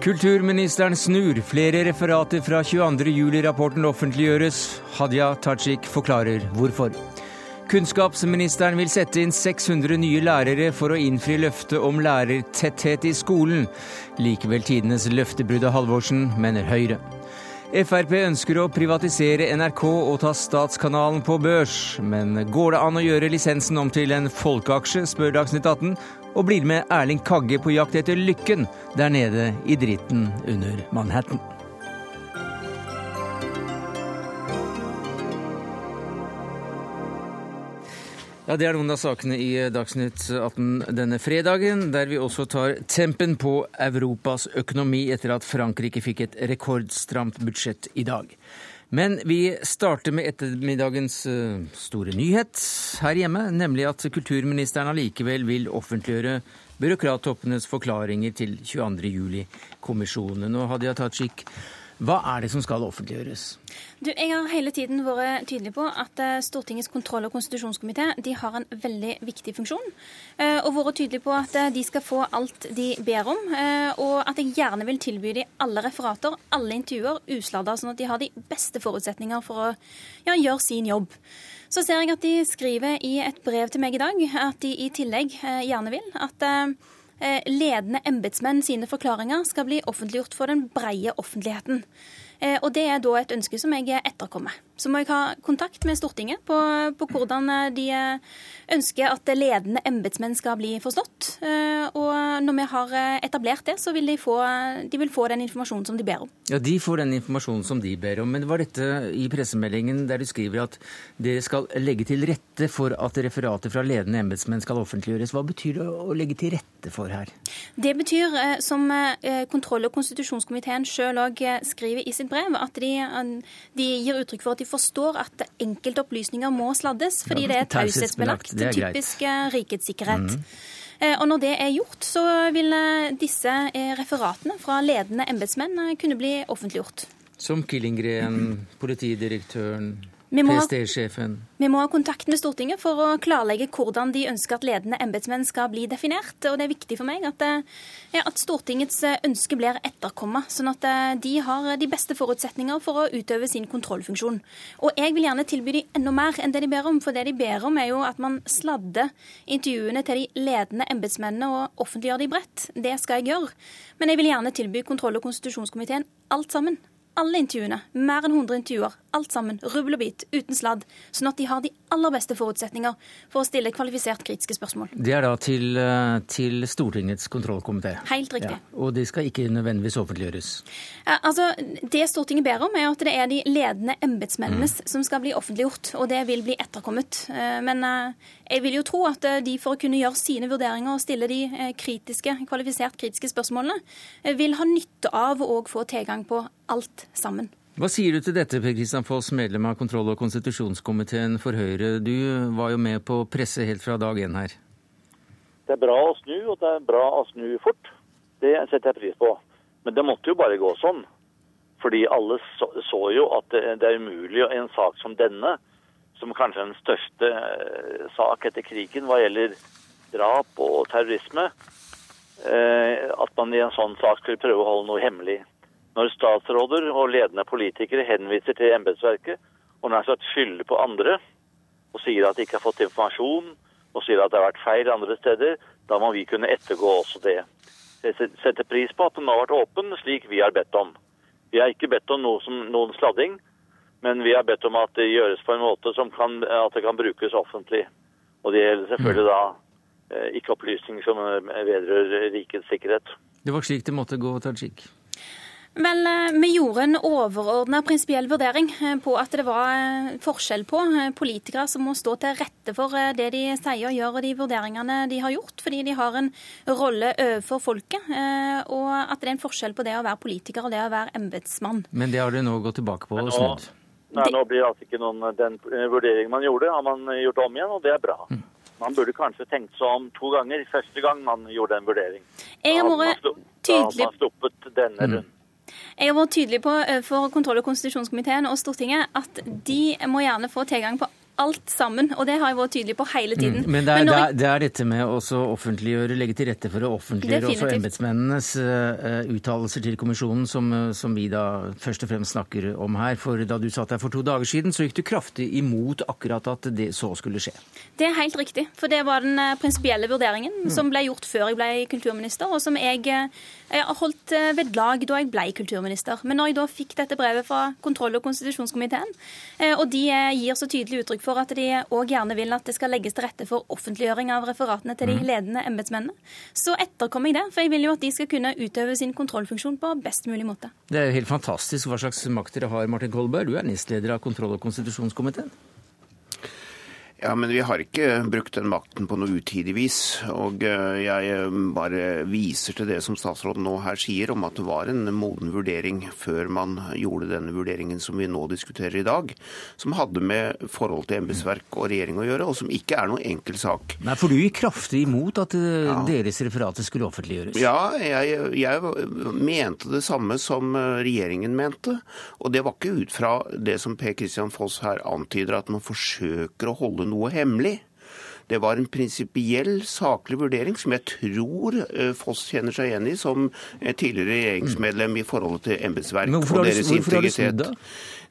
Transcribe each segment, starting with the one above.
Kulturministeren snur. Flere referater fra 22.07-rapporten offentliggjøres. Hadia Tajik forklarer hvorfor. Kunnskapsministeren vil sette inn 600 nye lærere for å innfri løftet om lærertetthet i skolen. Likevel tidenes løftebrudd av Halvorsen, mener Høyre. Frp ønsker å privatisere NRK og ta Statskanalen på børs. Men går det an å gjøre lisensen om til en folkeaksje, spør Dagsnytt 18, og blir med Erling Kagge på jakt etter lykken der nede i dritten under Manhattan. Ja, Det er noen av sakene i Dagsnytt 18 denne fredagen, der vi også tar tempen på Europas økonomi etter at Frankrike fikk et rekordstramt budsjett i dag. Men vi starter med ettermiddagens eh, store nyhet her hjemme, nemlig at kulturministeren allikevel vil offentliggjøre byråkrattoppenes forklaringer til 22. juli-kommisjonen. Og Hadia Tajik, hva er det som skal offentliggjøres? Du, jeg har hele tiden vært tydelig på at eh, Stortingets kontroll- og konstitusjonskomité har en veldig viktig funksjon. Eh, og vært tydelig på at eh, de skal få alt de ber om. Og at jeg gjerne vil tilby dem alle referater, alle intervjuer, usladda, sånn at de har de beste forutsetninger for å ja, gjøre sin jobb. Så ser jeg at de skriver i et brev til meg i dag at de i tillegg gjerne vil at ledende embetsmenn sine forklaringer skal bli offentliggjort for den breie offentligheten. Eh, og det er da et ønske som jeg etterkommer. Så må jeg ha kontakt med Stortinget på, på hvordan eh, de ønsker at ledende embetsmenn skal bli forstått. Og når vi har etablert det, så vil de få, de vil få den informasjonen som de ber om. Ja, De får den informasjonen som de ber om. Men det var dette i pressemeldingen der du skriver at dere skal legge til rette for at referater fra ledende embetsmenn skal offentliggjøres? Hva betyr det å legge til rette for her? Det betyr, som kontroll- og konstitusjonskomiteen sjøl òg skriver i sitt brev at de, de, gir uttrykk for at de forstår at enkeltopplysninger må sladdes, fordi det er taushetsbelagt. Det er typisk eh, rikets sikkerhet. Mm. Og når det er gjort, så vil eh, disse referatene fra ledende embetsmenn kunne bli offentliggjort. Som Killingren, politidirektøren, PST-sjefen. Vi må ha kontakt med Stortinget for å klarlegge hvordan de ønsker at ledende embetsmenn skal bli definert. Og det er viktig for meg at, ja, at Stortingets ønske blir etterkommet, sånn at de har de beste forutsetninger for å utøve sin kontrollfunksjon. Og jeg vil gjerne tilby dem enda mer enn det de ber om, for det de ber om er jo at man sladder intervjuene til de ledende embetsmennene og offentliggjør de bredt. Det skal jeg gjøre. Men jeg vil gjerne tilby kontroll- og konstitusjonskomiteen alt sammen alle intervjuene, mer enn 100 intervjuer, alt sammen, rubbel og bit, uten sladd, sånn at de har de aller beste forutsetninger for å stille kvalifisert kritiske spørsmål. Det er da til, eh, til Stortingets kontrollkomité? Helt riktig. Ja, og de skal ikke nødvendigvis offentliggjøres? Altså, Det Stortinget ber om, er at det er de ledende embetsmennenes mm. som skal bli offentliggjort, og det vil bli etterkommet. Eh, men eh, jeg vil jo tro at de for å kunne gjøre sine vurderinger og stille de kritiske, kvalifisert kritiske spørsmålene, vil ha nytte av å få tilgang på alt sammen. Hva sier du til dette, Per Kristian Foss, medlem av kontroll- og konstitusjonskomiteen for Høyre. Du var jo med på presse helt fra dag én her. Det er bra å snu, og det er bra å snu fort. Det setter jeg pris på. Men det måtte jo bare gå sånn. Fordi alle så, så jo at det, det, er umulig i en sak som denne, som kanskje er den største eh, sak etter krigen hva gjelder drap og terrorisme, eh, at man i en sånn sak skulle prøve å holde noe hemmelig. Når statsråder og ledende politikere henviser til embetsverket og nær sagt skylder på andre og sier at de ikke har fått informasjon og sier at det har vært feil andre steder, da må vi kunne ettergå også det. Jeg setter pris på at den har vært åpen, slik vi har bedt om. Vi har ikke bedt om noe som, noen sladding, men vi har bedt om at det gjøres på en måte som kan, at det kan brukes offentlig. Og det gjelder selvfølgelig da eh, ikke opplysninger som vedrører rikets sikkerhet. Det var slik det måtte gå, Tajik? Vel, eh, vi gjorde en overordna prinsipiell vurdering eh, på at det var eh, forskjell på politikere som må stå til rette for det de sier og gjør, og de vurderingene de har gjort, fordi de har en rolle overfor folket. Og at det er en forskjell på det å være politiker og det å være embetsmann. Men det har dere nå gått tilbake på og snudd? Nei, nå blir altså ikke noen, Den vurderingen man gjorde, har man gjort om igjen, og det er bra. Mm. Man burde kanskje tenkt seg om to ganger første gang man gjorde en vurdering. Jeg har vært tydelig... Da hadde man sluppet denne mm. Jeg har vært tydelig på eh, for kontroll- og konstitusjonskomiteen og Stortinget at de må gjerne få tilgang på alt sammen, og det har jeg vært tydelig på hele tiden. Mm. Men, det er, Men jeg... det, er, dette med å offentliggjøre, legge til rette for å offentliggjøre også embetsmennenes uh, uttalelser til kommisjonen, som, som, vi da først og fremst snakker om her. For da du satt her for to dager siden, så gikk du kraftig imot akkurat at det så skulle skje. Det er helt riktig, for det var den prinsipielle vurderingen mm. som ble gjort før jeg ble kulturminister, og som jeg, jeg har holdt ved lag da jeg ble kulturminister. Men når jeg da fikk dette brevet fra kontroll- og konstitusjonskomiteen, og de gir så tydelig uttrykk for at de òg gjerne vil at det skal legges til rette for offentliggjøring av referatene til de mm. ledende embetsmennene, så etterkommer jeg det. For jeg vil jo at de skal kunne utøve sin kontrollfunksjon på best mulig måte. Det er jo helt fantastisk hva slags makt dere har, Martin Kolberg. Du er nestleder av kontroll- og konstitusjonskomiteen. Ja, men vi har ikke brukt den makten på noe utidig vis. Og eh, jeg eh, bare viser til det som statsråden nå her sier, om at det var en moden vurdering før man gjorde denne vurderingen som vi nå diskuterer i dag, som hadde med forhold til embetsverk og regjering å gjøre, og som ikke er noen enkel sak. Nei, For du gikk kraftig imot at eh, ja. deres referater skulle offentliggjøres? Ja, jeg, jeg mente det samme som regjeringen mente. Og det var ikke ut fra det som Per Christian Foss her antyder, at man forsøker å holde noe hemmelig. Det var en prinsipiell, saklig vurdering som jeg tror eh, Foss kjenner seg igjen i som tidligere regjeringsmedlem i forholdet til embetsverk og deres integritet.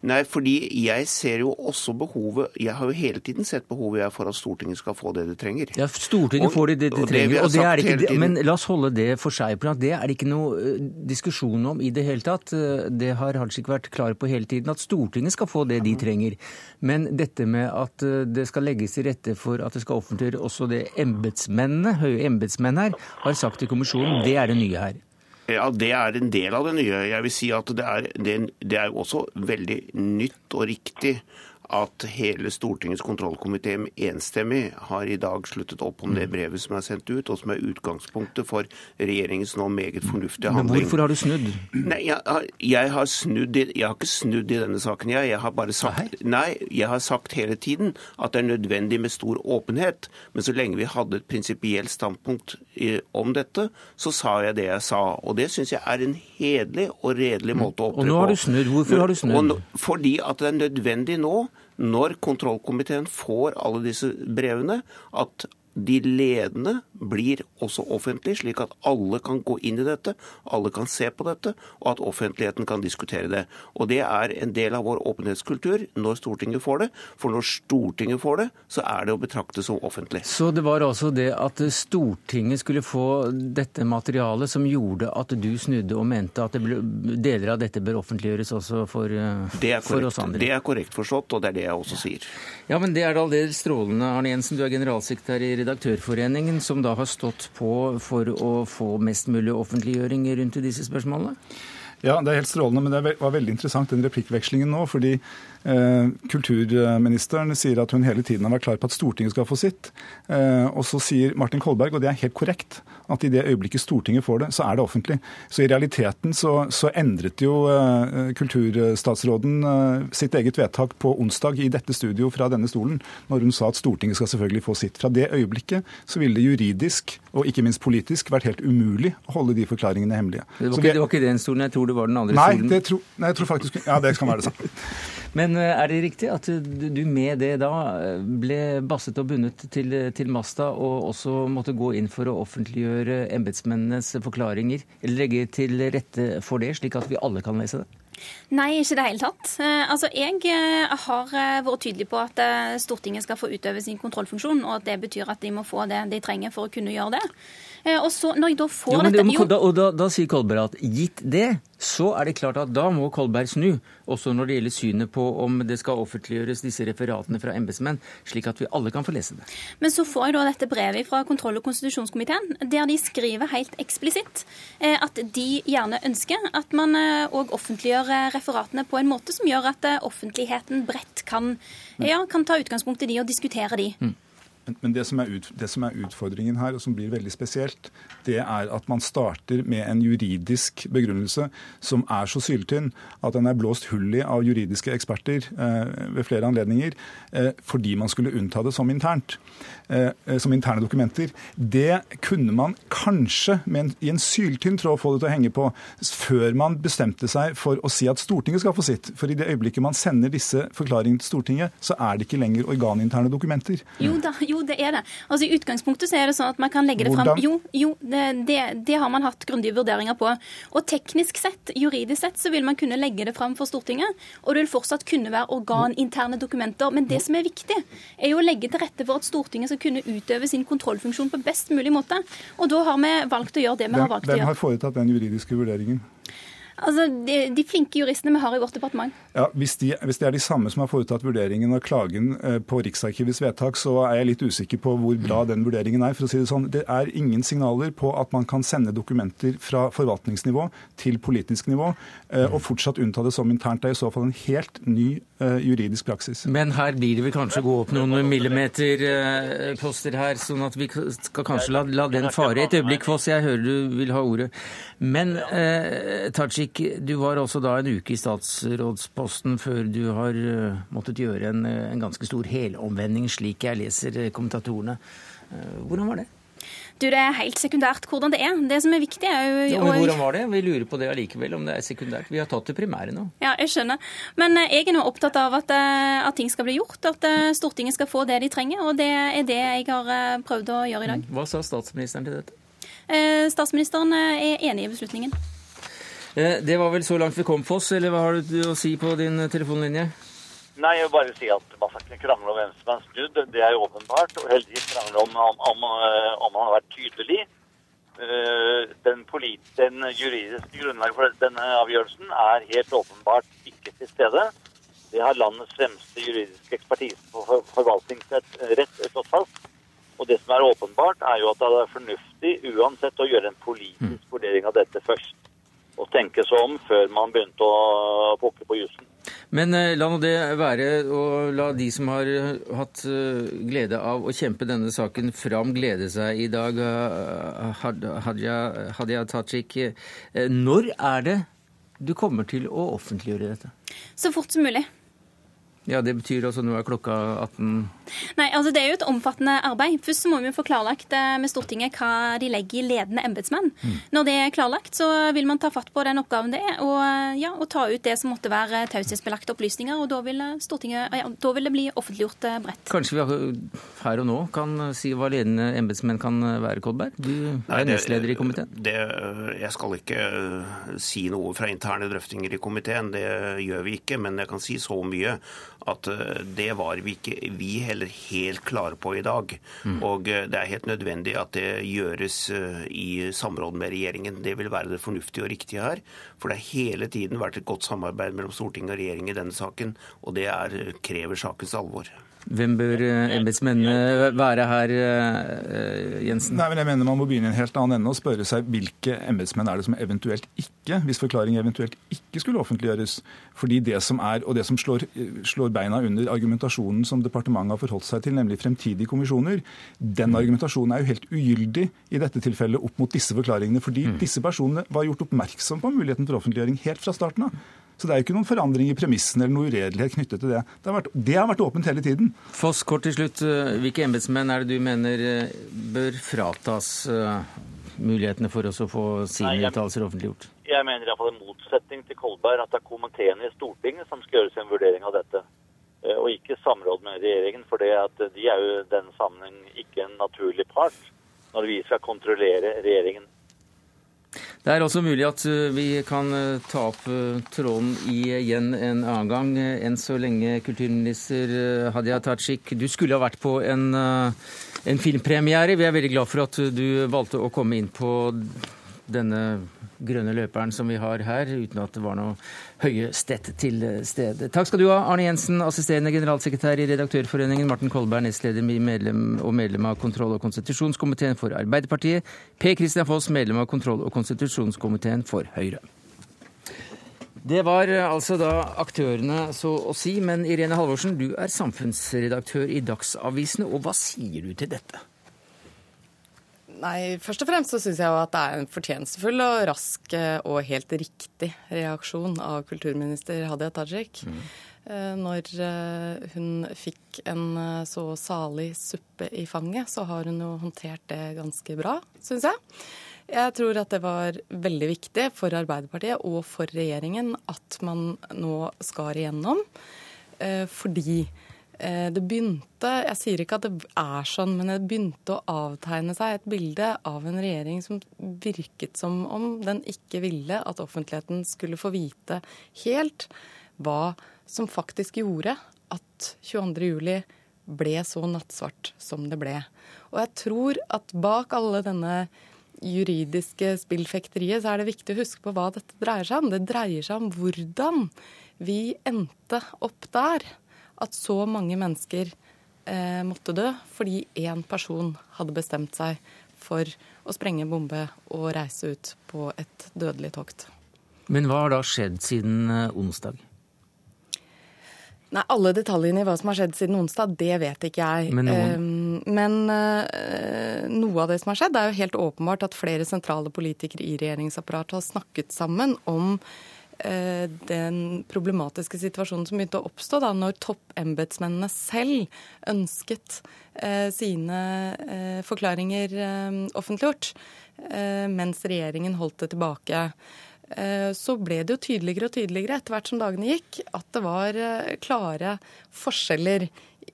Nei, fordi jeg ser jo også behovet Jeg har jo hele tiden sett behovet jeg for at Stortinget skal få det det trenger. Ja, Stortinget og, får det det de trenger. og det er ikke, men la oss holde det for seg. Det er det ikke noe eh, diskusjon om i det hele tatt. Eh, det har Hajik vært klar på hele tiden, at Stortinget skal få det de trenger. Men dette med at eh, det skal legges til rette for at det skal offentliggjøre også det embetsmennene, høye embetsmenn her, har sagt til kommisjonen, det er det nye her. Ja, Det er en del av det nye. Jeg vil si at det er, det er også veldig nytt og riktig at hele Stortingets kontrollkomité enstemmig har i dag sluttet opp om det mm. brevet som er sendt ut, og som er utgangspunktet for regjeringens nå meget fornuftige handling. Men hvorfor har du snudd? Nei, jeg, har, jeg har, snudd, jeg har ikke snudd i denne saken. Jeg, jeg har bare sagt, nei, jeg har sagt hele tiden at det er nødvendig med stor åpenhet. Men så lenge vi hadde et prinsipielt standpunkt om dette, så sa jeg det jeg sa. Og det syns jeg er en hederlig og redelig mm. måte å opptre på. Og nå har du snudd. Hvorfor har du snudd? Fordi at det er nødvendig nå når kontrollkomiteen får alle disse brevene, at de ledende blir også offentlige, slik at alle kan gå inn i dette, alle kan se på dette, og at offentligheten kan diskutere det. Og Det er en del av vår åpenhetskultur når Stortinget får det. For når Stortinget får det, så er det å betrakte som offentlig. Så det var altså det at Stortinget skulle få dette materialet som gjorde at du snudde og mente at ble, deler av dette bør offentliggjøres også for, for, oss andre? Det er korrekt forstått, og det er det jeg også sier. Ja, men det er da aldeles strålende. Arne Jensen, du er generalsekretær i Redaktørforeningen, som da har stått på for å få mest mulig offentliggjøring rundt disse spørsmålene? Ja, det er helt strålende, men det var veldig interessant den replikkvekslingen nå. fordi Kulturministeren sier at hun hele tiden har vært klar på at Stortinget skal få sitt. Eh, og så sier Martin Kolberg, og det er helt korrekt, at i det øyeblikket Stortinget får det, så er det offentlig. Så i realiteten så, så endret jo eh, kulturstatsråden eh, sitt eget vedtak på onsdag i dette studio fra denne stolen, når hun sa at Stortinget skal selvfølgelig få sitt. Fra det øyeblikket så ville det juridisk og ikke minst politisk vært helt umulig å holde de forklaringene hemmelige. Det var, ikke, det var ikke den stolen, jeg tror det var den andre nei, stolen? Det tro, nei, jeg tror faktisk, ja, det kan være det samme. Men eh, er det riktig at du med det da eh, ble basset og bundet til, til masta, og også måtte gå inn for å offentliggjøre embetsmennenes forklaringer, eller legge til rette for det, slik at vi alle kan lese det? Nei, ikke i det hele tatt. Eh, altså, jeg har vært tydelig på at Stortinget skal få utøve sin kontrollfunksjon, og at det betyr at de må få det de trenger for å kunne gjøre det. Og så, når jeg da får jo, dette... Jo, da, og da, da sier Kolberg at gitt det, så er det klart at da må Kolberg snu, også når det gjelder synet på om det skal offentliggjøres disse referatene fra embetsmenn, slik at vi alle kan få lese det. Men så får jeg da dette brevet fra kontroll- og konstitusjonskomiteen, der de skriver helt eksplisitt eh, at de gjerne ønsker at man òg eh, offentliggjør eh, referatene på en måte som gjør at offentligheten bredt kan, ja, kan ta utgangspunkt i de og diskutere de. Mm. Men det som, ut, det som, er utfordringen her, og som blir veldig spesielt, det er at man starter med en juridisk begrunnelse som er så syltynn at den er blåst hull i av juridiske eksperter eh, ved flere anledninger, eh, fordi man skulle unnta det som internt. Eh, som interne dokumenter. Det kunne man kanskje en, i en syltynn tråd få det til å henge på før man bestemte seg for å si at Stortinget skal få sitt. For i det øyeblikket man sender disse forklaringene til Stortinget, så er det ikke lenger organinterne dokumenter. Jo da, jo det er det. Altså I utgangspunktet så er det sånn at man kan legge det fram Jo, jo det, det, det, har man hatt grundige vurderinger på. Og teknisk sett, juridisk sett, så vil man kunne legge det fram for Stortinget. Og det vil fortsatt kunne være organinterne dokumenter. Men det som er viktig, er jo å legge til rette for at Stortinget skal kunne utøve sin kontrollfunksjon på best mulig måte. Og da har vi valgt å gjøre det vi har valgt å gjøre. Hvem har foretatt den juridiske vurderingen? Altså, de, de, flinke juristene vi har i vårt departement. Ja, hvis, de, hvis, det er de samme som har foretatt vurderingen og klagen eh, på Riksarkivets vedtak, så er jeg litt usikker på hvor bra den vurderingen er. for å si Det sånn. Det er ingen signaler på at man kan sende dokumenter fra forvaltningsnivå til politisk nivå eh, og fortsatt unnta det som internt. Det er i så fall en helt ny uh, juridisk praksis. Men her blir det vel kanskje gå opp noen millimeterposter her, sånn at vi skal kanskje la, la den fare et øyeblikk, Foss. Jeg hører du vil ha ordet. Men eh, Tajik, Breivik, du var også da en uke i statsrådsposten før du har uh, måttet gjøre en, eh, en, ganske stor helomvending, slik jeg leser eh, kommentatorene. Hvordan var det? Du, Det er helt sekundært hvordan det er. Det som er viktig er jo... Ja, men Hvordan var det? Vi lurer på det allikevel, om det er sekundært. Vi har tatt det primære nå. Ja, jeg skjønner. Men jeg er nå opptatt av at, at, ting skal bli gjort. At Stortinget skal få det de trenger. Og det er det jeg har prøvd å gjøre i dag. Hva sa statsministeren til dette? Statsministeren er enig i beslutningen. Eh, det var vel så langt vi kom, Foss, eller hva har du å si på din eh, telefonlinje? Nei, jeg vil bare si at massakren krangler om hvem som er snudd. Det er jo åpenbart. Og heldigvis krangler om, om, om, eh, om han har vært tydelig. Den, polit, den juridiske grunnlaget for denne avgjørelsen er helt åpenbart ikke til stede. Det har landets fremste juridiske ekspertise på forvaltningsrett slått fast. Og det som er åpenbart, er jo at det er fornuftig uansett å gjøre en politisk vurdering av dette først å tenke seg om før man begynte å pukke på jussen. Men eh, la nå det være, og la de som har eh, hatt eh, glede av å kjempe denne saken fram, glede seg i dag. Hadia, Hadia Tajik, når er det du kommer til å offentliggjøre dette? Så fort som mulig. Ja, Det betyr altså nå er klokka 18 Nei, altså Det er jo et omfattende arbeid. Først så må vi få klarlagt eh, med Stortinget hva de legger i ledende embetsmenn. Mm. Når det er klarlagt, så vil man ta fatt på den oppgaven det er, og, eh, ja, og ta ut det som måtte være taushetsbelagte opplysninger. og Da vil, eh, ja, da vil det bli offentliggjort bredt. Kanskje vi her og nå kan si hva ledende embetsmenn kan være, Kolberg? Du er nestleder i komiteen. Det, jeg skal ikke si noe fra interne drøftinger i komiteen, det gjør vi ikke. Men jeg kan si så mye at eh, det var vi ikke vi heller helt klare på i dag. Mm. Og eh, det er helt nødvendig at det gjøres eh, i samråd med regjeringen. Det vil være det fornuftige og riktige her. For det har hele tiden vært et godt samarbeid mellom storting og regjering i denne saken, og det er, krever sakens alvor. Hvem bør eh, embetsmennene være her, eh, Jensen? Nei, men jeg mener Man må begynne i en helt annen ende og spørre seg hvilke embetsmenn er det som eventuelt ikke, hvis forklaring eventuelt ikke skulle offentliggjøres. Fordi det som er, og det som slår, slår beina under argumentasjonen som departementet har forholdt seg til, nemlig fremtidige kommisjoner, den argumentasjonen er jo helt ugyldig i dette tilfellet opp mot disse forklaringene. Fordi mm. disse personene var gjort oppmerksom på muligheten for offentliggjøring helt fra starten av. Så det er jo ikke noen forandring i premissene eller noe uredelighet knyttet til det. Det har, vært, det har vært åpent hele tiden. Foss, kort til slutt. Eh, hvilke embetsmenn er det du mener eh, bør fratas uh, mulighetene for oss å få sine uttalelser offentliggjort? Jeg mener iallfall en motsetning til Kolberg at det er komiteene i Stortinget som skal gjøre sin vurdering av dette. Og ikke samråd med regjeringen, for det at de er jo i den sammenheng ikke en naturlig part når vi skal kontrollere regjeringen. Det er også mulig at eh, vi kan eh, ta opp eh, tråden igjen en annen gang. Enn så lenge, kulturminister Hadia Tajik, du skulle ha vært på en, en filmpremiere. Vi er veldig glad for at du valgte å komme inn på denne grønne løperen som vi har her, uten at det var noe høye stett til stede. Takk skal du ha, Arne Jensen, assisterende generalsekretær i Redaktørforeningen, Martin Kolberg, nestleder medlem og medlem av kontroll- og konstitusjonskomiteen for Arbeiderpartiet, Per Christian Foss, medlem av kontroll- og konstitusjonskomiteen for Høyre. Det var eh, altså da aktørene, så å si. Men Irene Halvorsen, du er samfunnsredaktør i Dagsavisen, og hva sier du til dette? Nei, Først og fremst så syns jeg at det er en fortjenestefull og rask eh, og helt riktig reaksjon av kulturminister Hadia Tajik. Mm. Når hun fikk en så salig suppe i fanget, så har hun jo håndtert det ganske bra, syns jeg. Jeg tror at det var veldig viktig for Arbeiderpartiet og for regjeringen at man nå skar igjennom. Eh, fordi eh, det begynte Jeg sier ikke at det er sånn, men det begynte å avtegne seg et bilde av en regjering som virket som om den ikke ville at offentligheten skulle få vite helt hva som faktisk gjorde at 22.07 ble så nattsvart som det ble. Og jeg tror at bak alle denne juridiske spillfekteriet, så er det viktig å huske på hva dette dreier seg om. Det dreier seg om hvordan vi endte opp der. At så mange mennesker eh, måtte dø fordi én person hadde bestemt seg for å sprenge en bombe og reise ut på et dødelig tokt. Men hva har da skjedd siden eh, onsdag? Nei, Alle detaljene i hva som har skjedd siden onsdag, det vet ikke jeg. Men, noen... Men uh, noe av det som har skjedd, er jo helt åpenbart at flere sentrale politikere i regjeringsapparatet har snakket sammen om den problematiske situasjonen som begynte å oppstå da når toppembetsmennene selv ønsket uh, sine forklaringer offentliggjort, mens regjeringen holdt det tilbake. Eh, så ble det jo tydeligere og tydeligere etter hvert som dagene gikk, at det var eh, klare forskjeller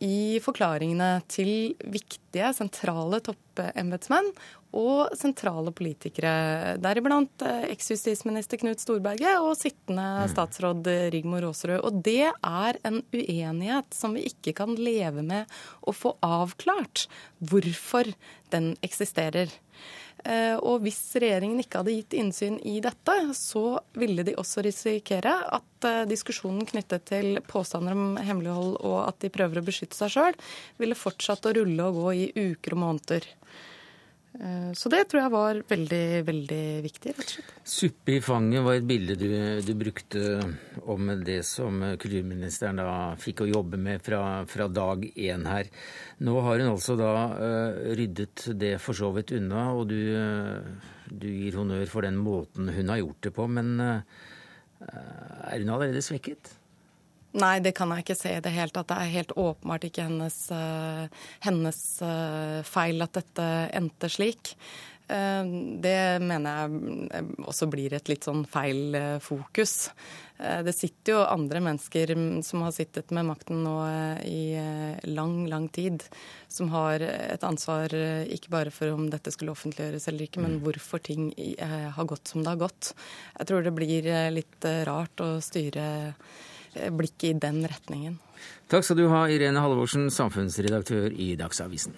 i forklaringene til viktige, sentrale toppembetsmenn og sentrale politikere, deriblant eh, eksjustisminister Knut Storberget og sittende mm. statsråd Rigmor Aasrud. Og det er en uenighet som vi ikke kan leve med å få avklart hvorfor den eksisterer. Eh, og hvis regjeringen ikke hadde gitt innsyn i dette, så ville de også risikere at eh, diskusjonen knyttet til påstander om hemmelighold og at de prøver å beskytte seg sjøl, ville fortsatt å rulle og gå i uker og måneder. Eh, så det tror jeg var veldig, veldig viktig, rett og slett. Suppe i fanget var et bilde du, du brukte om det som kulturministeren da fikk å jobbe med fra, fra dag én her. Nå har hun altså da uh, ryddet det for så vidt unna, og du, uh, du, gir honnør for den måten hun har gjort det på. Men uh, er hun allerede svekket? Nei, det kan jeg ikke se i det hele tatt. Det er helt åpenbart ikke hennes, uh, hennes uh, feil at dette endte slik. Uh, det mener jeg også blir et litt sånn feil fokus. Det sitter jo andre mennesker som har sittet med makten nå i lang, lang tid, som har et ansvar ikke bare for om dette skulle offentliggjøres eller ikke, men mm. hvorfor ting har gått som det har gått. Jeg tror det blir litt rart å styre blikket i den retningen. Takk skal du ha, Irene Halvorsen, samfunnsredaktør i Dagsavisen.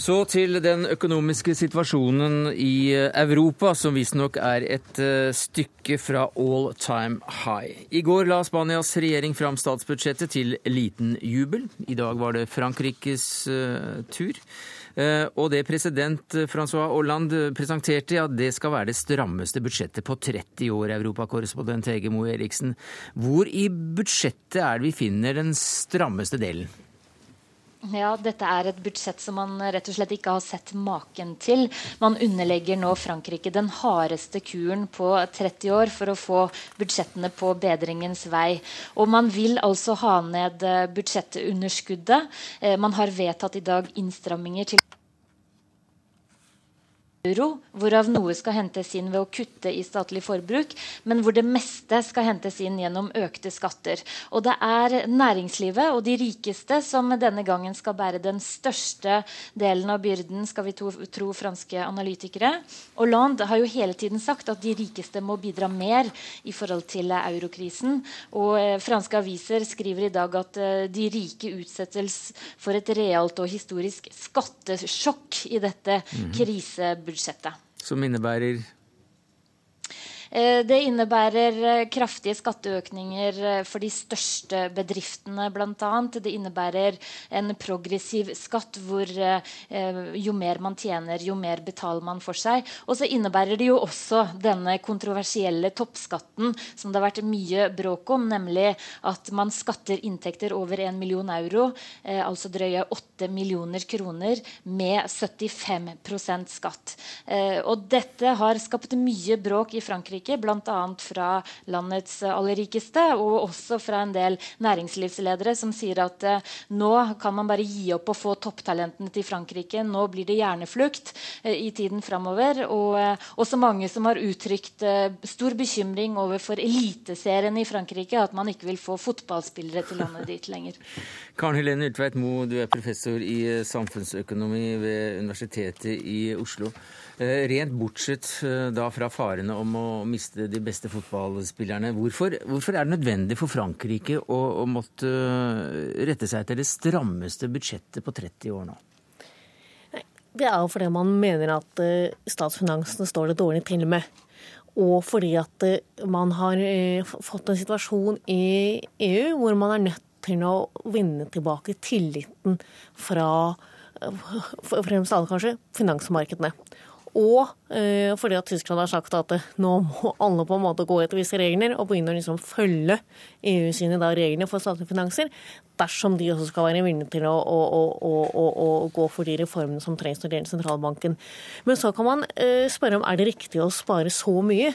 Så til den økonomiske situasjonen i Europa, som visstnok er et eh, stykke fra all time high. I går la Spanias regjering fram statsbudsjettet til liten jubel. I dag var det Frankrikes uh, tur. Eh, og det president Francois Hollande presenterte, ja, det skal være det strammeste budsjettet på 30 år, europakorrespondent Hege Moe Eriksen. Hvor i budsjettet er det vi finner den strammeste delen? Ja, dette er et budsjett som man rett og slett ikke har sett maken til. Man underlegger nå Frankrike den hardeste kuren på 30 år for å få budsjettene på bedringens vei. Og man vil altså ha ned eh, budsjettunderskuddet. Eh, man har vedtatt i dag innstramminger til euro, hvorav noe skal hentes inn ved å kutte i statlig forbruk, men hvor det meste skal hentes inn gjennom økte skatter. Og det er næringslivet og de rikeste som denne gangen skal bære den største delen av byrden, skal vi tro, tro franske analytikere. Hollande har jo hele tiden sagt at de rikeste må bidra mer i forhold til eurokrisen. Og eh, franske aviser skriver i dag at eh, de rike utsettes for et realt og historisk skattesjokk i dette mm -hmm. krisebudsjettet budsjettet. Som innebærer Det innebærer kraftige skatteøkninger for de største bedriftene, bl.a. Det innebærer en progressiv skatt hvor jo mer man tjener, jo mer betaler man for seg. Og så innebærer det jo også denne kontroversielle toppskatten som det har vært mye bråk om, nemlig at man skatter inntekter over 1 million euro, eh, altså drøye 8 millioner kroner, med 75 skatt. Eh, og dette har skapt mye bråk i Frankrike, bl.a. fra landets aller rikeste, og også fra en del næringslivsledere som sier at eh, nå kan man bare gi opp å få topptalentene til Frankrike. Nå blir det hjerneflukt eh, i tiden framover. Og eh, også mange som har uttrykt stor bekymring overfor eliteserien i Frankrike, at man ikke vil få fotballspillere til landet dit lenger. Karen Helene Ultveit Moe, du er professor i samfunnsøkonomi ved Universitetet i Oslo. Rent bortsett da fra farene om å miste de beste fotballspillerne, hvorfor, hvorfor er det nødvendig for Frankrike å, å måtte rette seg etter det strammeste budsjettet på 30 år nå? Det er jo fordi man mener at statsfinansene står det dårlig til med. Og fordi at eh, man har eh, fått en situasjon i EU hvor man er nødt til å vinne tilbake tilliten fra eh, fremst alle kanskje finansmarkedene. Og eh, fordi at Tyskland har sagt at nå må alle på en måte gå etter visse regler og begynne å liksom følge EU sine da, regler for statlige finanser, dersom de også skal være villige til å, å, å, å, gå for de reformene som trengs når det gjelder sentralbanken. Men så kan man eh, spørre om er det riktig å spare så mye.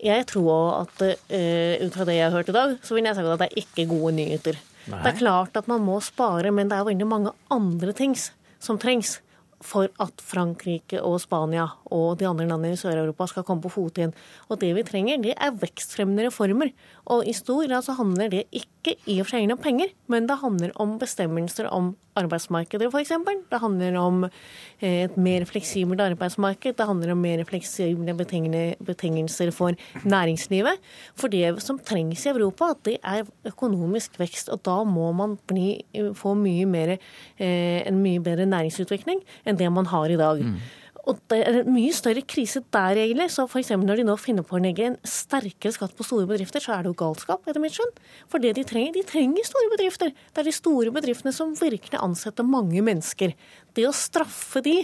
Jeg tror at eh, ut fra det jeg har hørt i dag, så vil jeg si at det er ikke gode nyheter. Nei. Det er klart at man må spare, men det er veldig mange andre ting som trengs for at Frankrike og Spania og de andre landene i Sør-Europa skal komme på fote igjen. Og det vi trenger, det er vekstfremmende reformer. Og i stor grad så handler det ikke i og for seg om penger, men det handler om bestemmelser om arbeidsmarkedet, f.eks. Det handler om eh, et mer fleksibelt arbeidsmarked. Det handler om mer fleksible betingelser for næringslivet. For det som trengs i Europa, det er økonomisk vekst. Og da må man bli, få mye mer, eh, en mye bedre næringsutvikling enn det man har i dag. Mm. Og det er en mye større krise der, egentlig. Så f.eks. når de nå finner på å legge en sterkere skatt på store bedrifter, så er det jo galskap, etter mitt skjønn. For det de trenger, de trenger store bedrifter. Det er de store bedriftene som virkelig ansetter mange mennesker. Det å straffe de,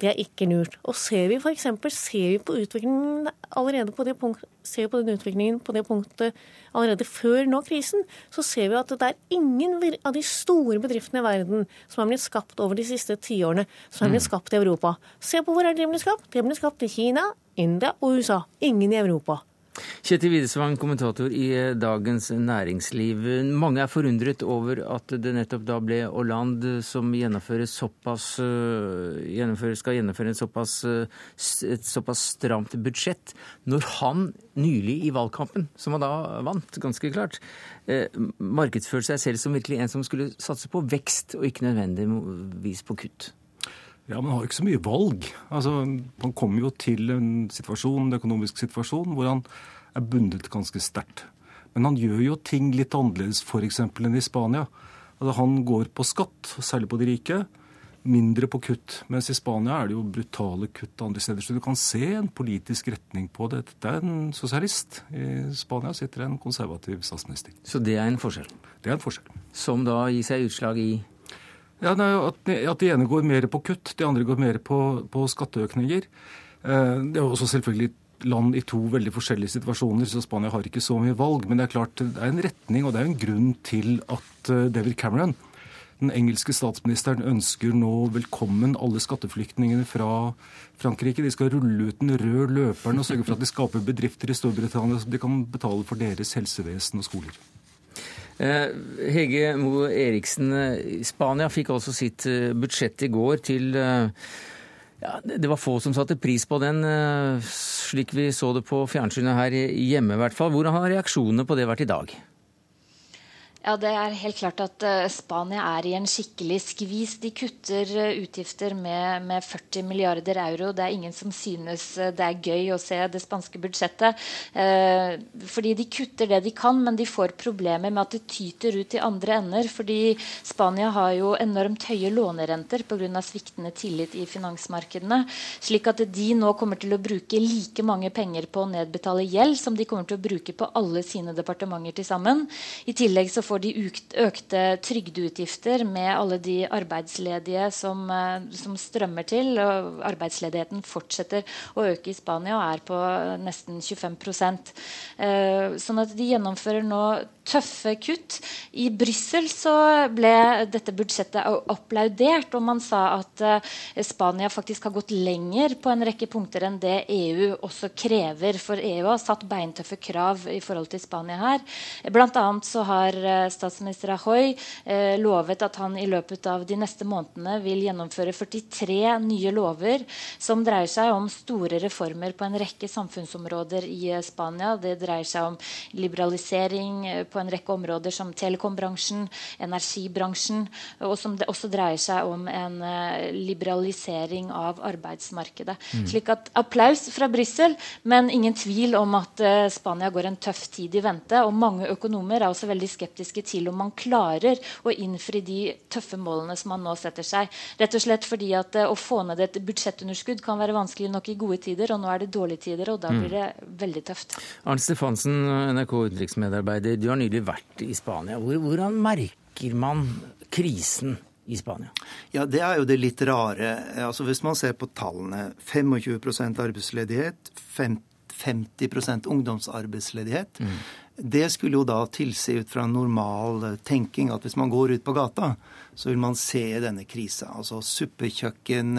det er ikke lurt. Og ser vi f.eks. ser vi på utviklingen allerede på det punkt, ser vi på den utviklingen på det punktet allerede før nå krisen, så ser vi at det er ingen av de store bedriftene i verden som har blitt skapt over de siste tiårene, som har blitt mm. skapt i Europa. Se på hvor er de blitt skapt. De er blitt skapt i Kina, India og USA. Ingen i Europa. Kjetil Widesvang, kommentator i eh, Dagens Næringsliv. Mange er forundret over at det nettopp da ble Hollande som såpass, eh, skal gjennomføre såpass, eh, et såpass stramt budsjett, når han nylig i valgkampen, som han da vant, ganske klart, markedsførte seg selv som virkelig en som skulle satse på vekst, og ikke nødvendigvis på kutt. Ja, Man har jo ikke så mye valg. Altså, Man kommer jo til en situasjon, en økonomisk situasjon hvor han er bundet ganske sterkt. Men han gjør jo ting litt annerledes f.eks. enn i Spania. Altså, han går på skatt, særlig på de rike. Mindre på kutt. Mens i Spania er det jo brutale kutt andre steder. Så du kan se en politisk retning på det. Det er en sosialist. I Spania sitter en konservativ statsminister. Så det er en forskjell? Det er en forskjell. Som da gir seg utslag i ja, nei, at, at de ene går mer på kutt, de andre går mer på, på skatteøkninger. Eh, det er også selvfølgelig land i to veldig forskjellige situasjoner, så Spania har ikke så mye valg. Men det er klart det er en retning, og det er en grunn til at eh, David Cameron, den engelske statsministeren, ønsker nå velkommen alle skatteflyktningene fra Frankrike. De skal rulle ut den røde løperen og sørge for at de skaper bedrifter i Storbritannia som de kan betale for deres helsevesen og skoler. Eh, Hege Moe Eriksen, eh, Spania fikk altså sitt eh, budsjett i går til ja, Det var få som satte pris på den, slik vi så det på fjernsynet her hjemme i hvert fall. Hvordan har reaksjonene på det vært i dag? Ja, Det er helt klart at uh, Spania er i en skikkelig skvis. De kutter uh, utgifter med, med, 40 milliarder euro. Det er ingen som synes uh, det er gøy å se det spanske budsjettet. fordi de kutter det de kan, men de får problemer med at det tyter ut i andre ender. Fordi Spania har jo enormt høye lånerenter pga. sviktende tillit i finansmarkedene. Slik at de nå kommer til å bruke like mange penger på å nedbetale gjeld som de kommer til å bruke på alle sine departementer til sammen. I tillegg så får de økte trygdeutgifter med alle de arbeidsledige som, eh, som, strømmer til. og Arbeidsledigheten fortsetter å øke i Spania og er på nesten 25% eh, Sånn at de gjennomfører nå tøffe kutt. I Brussel ble dette budsjettet applaudert, og man sa at uh, Spania faktisk har gått lenger på en rekke punkter enn det EU også krever. For EU har satt beintøffe krav i forhold til Spania her. Blant annet så har uh, statsminister Ahoy uh, lovet at han i løpet av de neste månedene vil gjennomføre 43 nye lover som dreier seg om store reformer på en rekke samfunnsområder i Spania. Det dreier seg om liberalisering på en rekke områder som telekombransjen, energibransjen, og som det også dreier seg om en uh, liberalisering av arbeidsmarkedet. Mm. Slik at applaus fra Brussel, men ingen tvil om at uh, Spania går en tøff tid i vente. Og mange økonomer er også veldig skeptiske til om man klarer å innfri de tøffe målene som man nå setter seg. Rett og slett fordi at uh, å få ned et budsjettunderskudd kan være vanskelig nok i gode tider, og nå er det dårlige tider, og da mm. blir det veldig tøft. Arnt Stefansen, NRK utenriksmedarbeider. Du har nylig vært i Spania. Hvordan merker man krisen i Spania? Ja, Det er jo det litt rare. Altså Hvis man ser på tallene. 25% arbeidsledighet, 50 ungdomsarbeidsledighet. Mm. Det skulle jo da tilsi ut fra normal tenking at hvis man går ut på gata, så vil man se denne krisa. Altså suppekjøkken,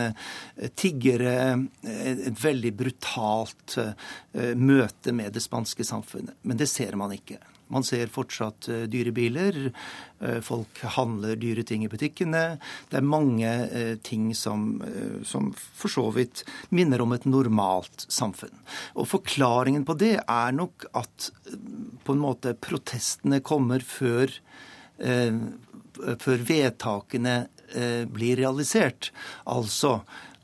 tiggere, et veldig brutalt eh, møte med det spanske samfunnet. Men det ser man ikke. Man ser fortsatt eh, dyre biler. Eh, folk handler dyre ting i butikkene. Det er mange eh, ting som, som for så vidt minner om et normalt samfunn. Og forklaringen på det er nok at på en måte protestene kommer før, før vedtakene blir realisert. Altså,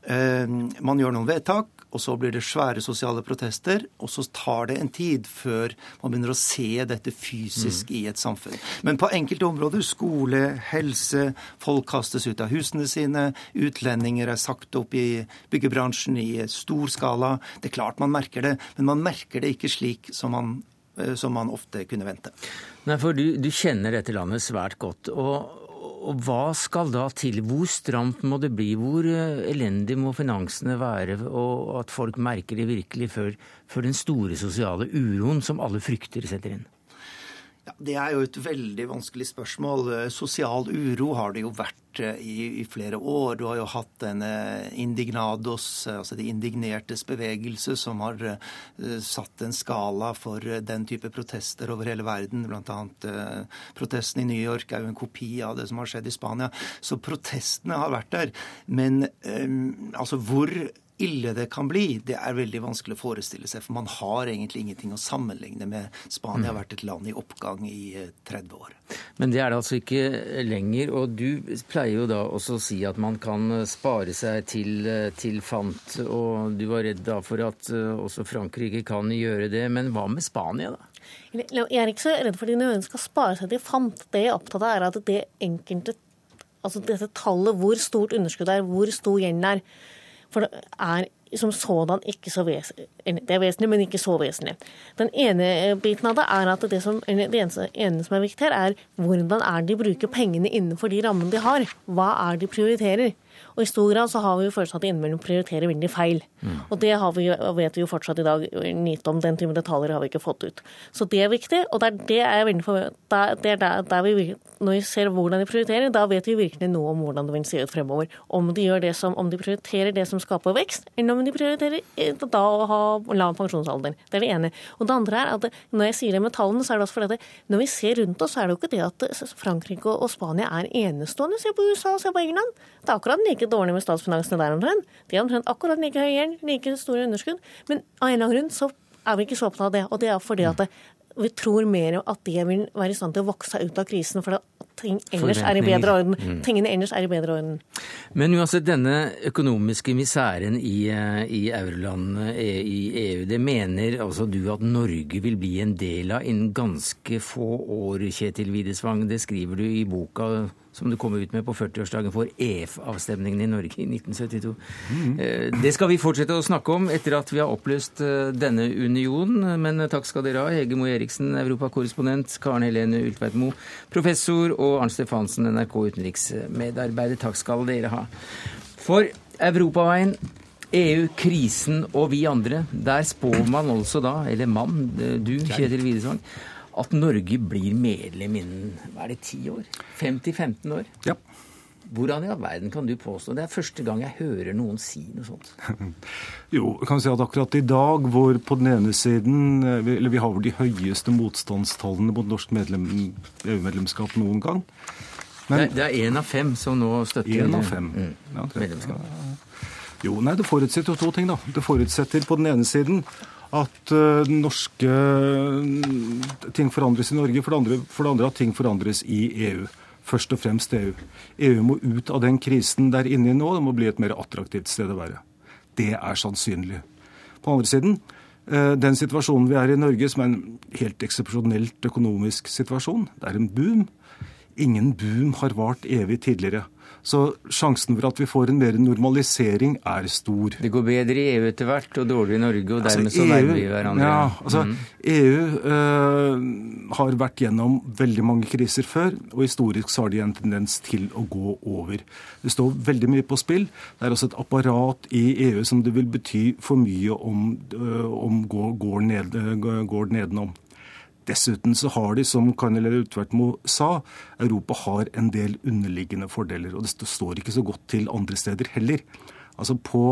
man gjør noen vedtak, og så blir det svære sosiale protester, og så tar det en tid før man begynner å se dette fysisk mm. i et samfunn. Men på enkelte områder, skole, helse, folk kastes ut av husene sine, utlendinger er sagt opp i byggebransjen i stor skala. Det er klart man merker det, men man merker det ikke slik som man eh, som man ofte kunne vente. Nei, for du, du kjenner dette landet svært godt. og og hva skal da til? Hvor stramt må det bli? Hvor eh, elendig må finansene være, og at folk merker det virkelig før, før den store sosiale uroen som alle frykter, setter inn? Ja, det er jo et veldig vanskelig spørsmål. Sosial uro har det jo vært eh, i, i flere år. Du har jo hatt denne indignados, altså de indignertes bevegelse, som har satt en skala for den type protester over hele verden. Blant annet uh, protesten i New York er jo en kopi av det som har skjedd i Spania. Så protestene har vært der. Men altså hvor ille det kan bli, det er veldig vanskelig å forestille seg. For man har egentlig ingenting å sammenligne med. Spania har vært et land i oppgang i 30 eh, år. Men det er det altså ikke lenger. Og du pleier jo da også å si at man kan spare seg til, eh, til fant. Og du var redd da for at eh, også Frankrike kan gjøre det. Men hva med Spania, da? Jeg er ikke så redd for at de skal spare seg til fant. Det jeg er opptatt av, er at det enkelte Altså dette tallet, hvor stort underskuddet er, hvor stor gjelden er for det er som sådan ikke så vesentlig. Det er vesentlig, men ikke så vesentlig. Den ene biten av det er at det, som, det ene som er viktig her, er hvordan er de bruker pengene innenfor de rammene de har. Hva er de prioriterer? Og i stor grad så har vi jo følelsen at innimellom prioriterer veldig feil. Mm. Og det vi, vet vi jo fortsatt i dag lite om. Den type detaljer har vi ikke fått ut. Så det er viktig, og det er, det er veldig for, det er der, der vi, Når vi ser hvordan de prioriterer, da vet vi virkelig noe om hvordan det vil se ut fremover. Om de, gjør det som, om de prioriterer det som skaper vekst, eller om de prioriterer eh, da å ha lav pensjonsalder. Det er det ene. Og det andre er at når jeg sier det med tallene, så er det også fordi at når vi ser rundt oss, så er det jo ikke det at Frankrike og Spania er enestående. Se på USA, se på England. Det er akkurat like dårlig med statsfinansene der omtrent. De har omtrent akkurat like høy gjeld, like store underskudd. Men av en eller annen grunn så er vi ikke så opptatt av det. Og det er fordi at det, vi tror mer at det vil være i stand til å vokse seg ut av krisen. for ting ellers er i bedre orden. Mm. tingene ellers er i bedre orden. Men uansett, denne økonomiske misæren i, eh, i eurolandene eh, i EU, det mener altså du at Norge vil bli en del av innen ganske få år, Kjetil Widesvang. Det skriver du i boka som du kom ut med på 40-årsdagen for EF-avstemningen i Norge i 1972. Mm. Det skal vi fortsette å snakke om etter at vi har oppløst eh, denne unionen. Men takk skal dere ha, Hege Moe Eriksen, europakorrespondent, Karen Helene Ultveit Moe, professor, og Arnt Stefansen, NRK utenriksmedarbeider. Takk skal dere ha. For Europaveien EU, krisen og vi andre. Der spår man altså da, eller mann, eh, du Kjetil Widesvang, at Norge blir medlem innen hva er det, ti år? 5-15 år? Ja. Hvordan i all verden kan du påstå Det er første gang jeg hører noen si noe sånt. jo, jeg vi si at akkurat i dag, hvor på den ene siden eh, Eller vi har vel de høyeste motstandstallene mot norsk EU-medlemskap noen gang. Men, det, er én av fem som nå støtter en av fem. Mm, ja, medlemskap. Jo, nei, det forutsetter jo to ting, da. Det forutsetter på den ene siden at uh, norske uh, ting forandres i Norge. For det, andre, for det andre at ting forandres i EU. Først og fremst EU. EU må ut av den krisen der inne nå. Det må bli et mer attraktivt sted å være. Det er sannsynlig. På andre siden, uh, den situasjonen vi er i Norge, som er en helt eksepsjonelt økonomisk situasjon, det er en boom. Ingen boom har vart evig tidligere. Så sjansen for at vi får en mer normalisering er stor. Det går bedre i EU etter hvert, og dårlig i Norge, og dermed altså, så nærmer vi hverandre. Ja, altså mm. EU øh, har vært gjennom veldig mange kriser før, og historisk så har de en tendens til å gå over. Det står veldig mye på spill. Det er også et apparat i EU som det vil bety for mye om, øh, om går, går, ned, går nedenom. Dessuten så har de, som Kanel Utvertmo sa, Europa har en del underliggende fordeler. Og det står ikke så godt til andre steder heller. Altså på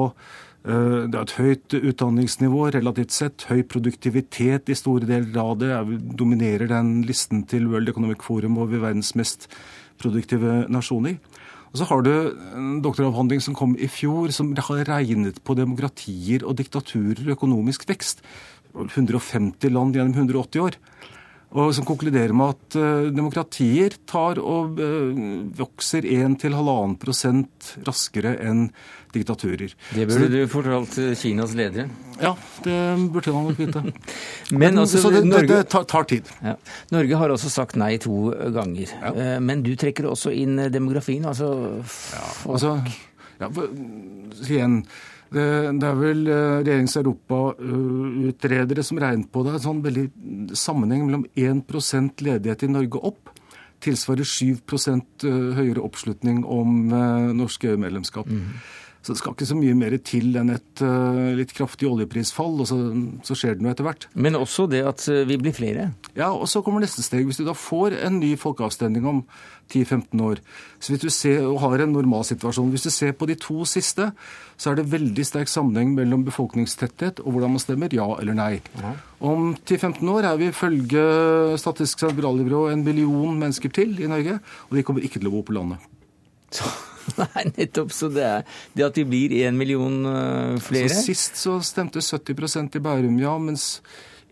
eh, det er et høyt utdanningsnivå relativt sett, høy produktivitet i store deler av det. Jeg dominerer den listen til World Economic Forum over verdens mest produktive nasjoner. Og så har du en doktoravhandling som kom i fjor, som har regnet på demokratier og diktaturer og økonomisk vekst. 150 land gjennom 180 år. Og som konkluderer med at uh, demokratier tar og uh, vokser 1-1,5 prosent raskere enn diktaturer. Det burde du fortalt Kinas ledere. Ja, det burde han nok vite. men, altså, så det, Norge, det, tar, tar tid. Ja. Norge har også sagt nei to ganger. Ja. Uh, men du trekker også inn demografien. Altså, ja, altså ja, igjen det, det er vel regjeringens regjerings europautredere som regner på det. En sånn veldig sammenheng mellom 1 ledighet i Norge opp tilsvarer 7 uh, høyere oppslutning om norsk EU-medlemskap. Mm. Så det skal ikke så mye mer til enn et uh, litt kraftig oljeprisfall, og så, så, skjer det noe etter hvert. Men også det at vi blir flere? Ja, og så kommer neste steg. Hvis du da får en ny folkeavstemning om 10-15 år, så hvis du ser, og har en normalsituasjon Hvis du ser på de to siste, så er det veldig sterk sammenheng mellom befolkningstetthet og hvordan man stemmer, ja eller nei. Ja. Om 10-15 år er vi ifølge Statistisk sentralbyrå en million mennesker til i Norge, og de kommer ikke til å bo på landet. Så. Nei, nettopp. Så det det at de blir én million uh, flere? Så Sist så stemte 70% i Bærum, ja. Mens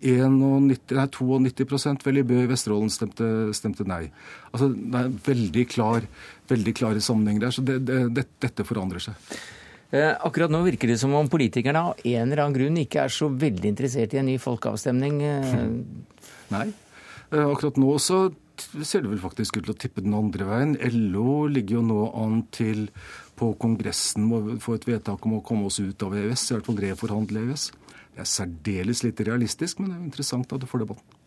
91, nei, 92 vel i Bø i Vesterålen stemte, stemte, nei. Altså, Det er veldig, klar, veldig klare sammenhenger der. Så det, det, dette forandrer seg. Eh, akkurat nå virker det som om politikerne av en eller annen grunn ikke er så veldig interessert i en ny folkeavstemning. Eh. Nei. Akkurat nå så ser det vel faktisk ut til å tippe den andre veien. LO ligger jo nå an til på Kongressen å få et vedtak om å komme oss ut av EØS, i hvert fall reforhandle EØS. Det er særdeles lite realistisk, men det er jo interessant at du får debatten.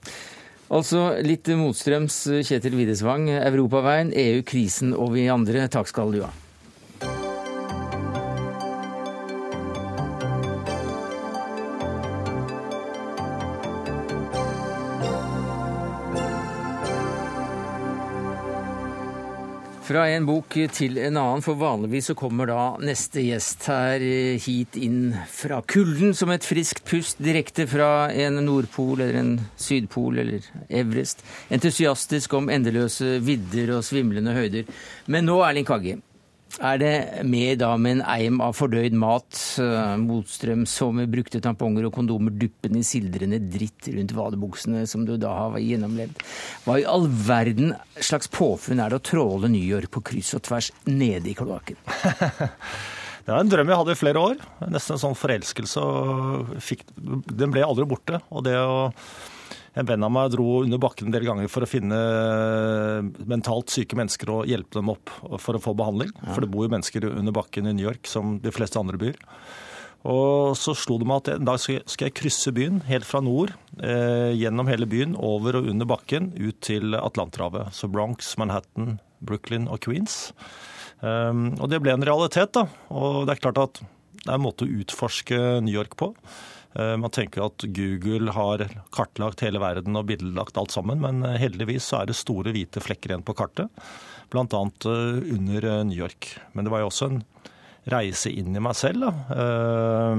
Altså litt motstrøms Kjetil Widesvang. Europaveien, EU, krisen og vi andre. Takk skal du ha. Fra en bok til en annen, for vanligvis så kommer da neste gjest her eh, hit inn fra kulden som et friskt pust direkte fra en Nordpol eller en Sydpol eller Everest. Entusiastisk om endeløse vidder og svimlende høyder. Men nå, Erling Kagge. Er det med da med en eim av fordøyd mat, motstrøm, motstrøms og med brukte tamponger og kondomer duppende i sildrende dritt rundt vadebuksene som du da har gjennomlevd? Hva i all verden slags påfunn er det å tråle New York på kryss og tvers nede i kloakken? Det var en drøm jeg hadde i flere år. Nesten en sånn forelskelse. fikk, Den ble aldri borte. og det å en venn av meg dro under bakken en del ganger for å finne mentalt syke mennesker og hjelpe dem opp for å få behandling. Ja. For det bor jo mennesker under bakken i New York som de fleste andre byer. Og så slo det meg at en dag skal jeg krysse byen helt fra nord, eh, gjennom hele byen, over og under bakken, ut til Atlanterhavet. Så Bronx, Manhattan, Brooklyn og Queens. Um, og det ble en realitet, da. Og det er klart at det er en måte å utforske New York på. Eh, man tenker at Google har kartlagt hele verden og bildelagt alt sammen, men eh, heldigvis så er det store hvite flekker igjen på kartet, bl.a. Eh, under New York. Men det var jo også en reise inn i meg selv. da.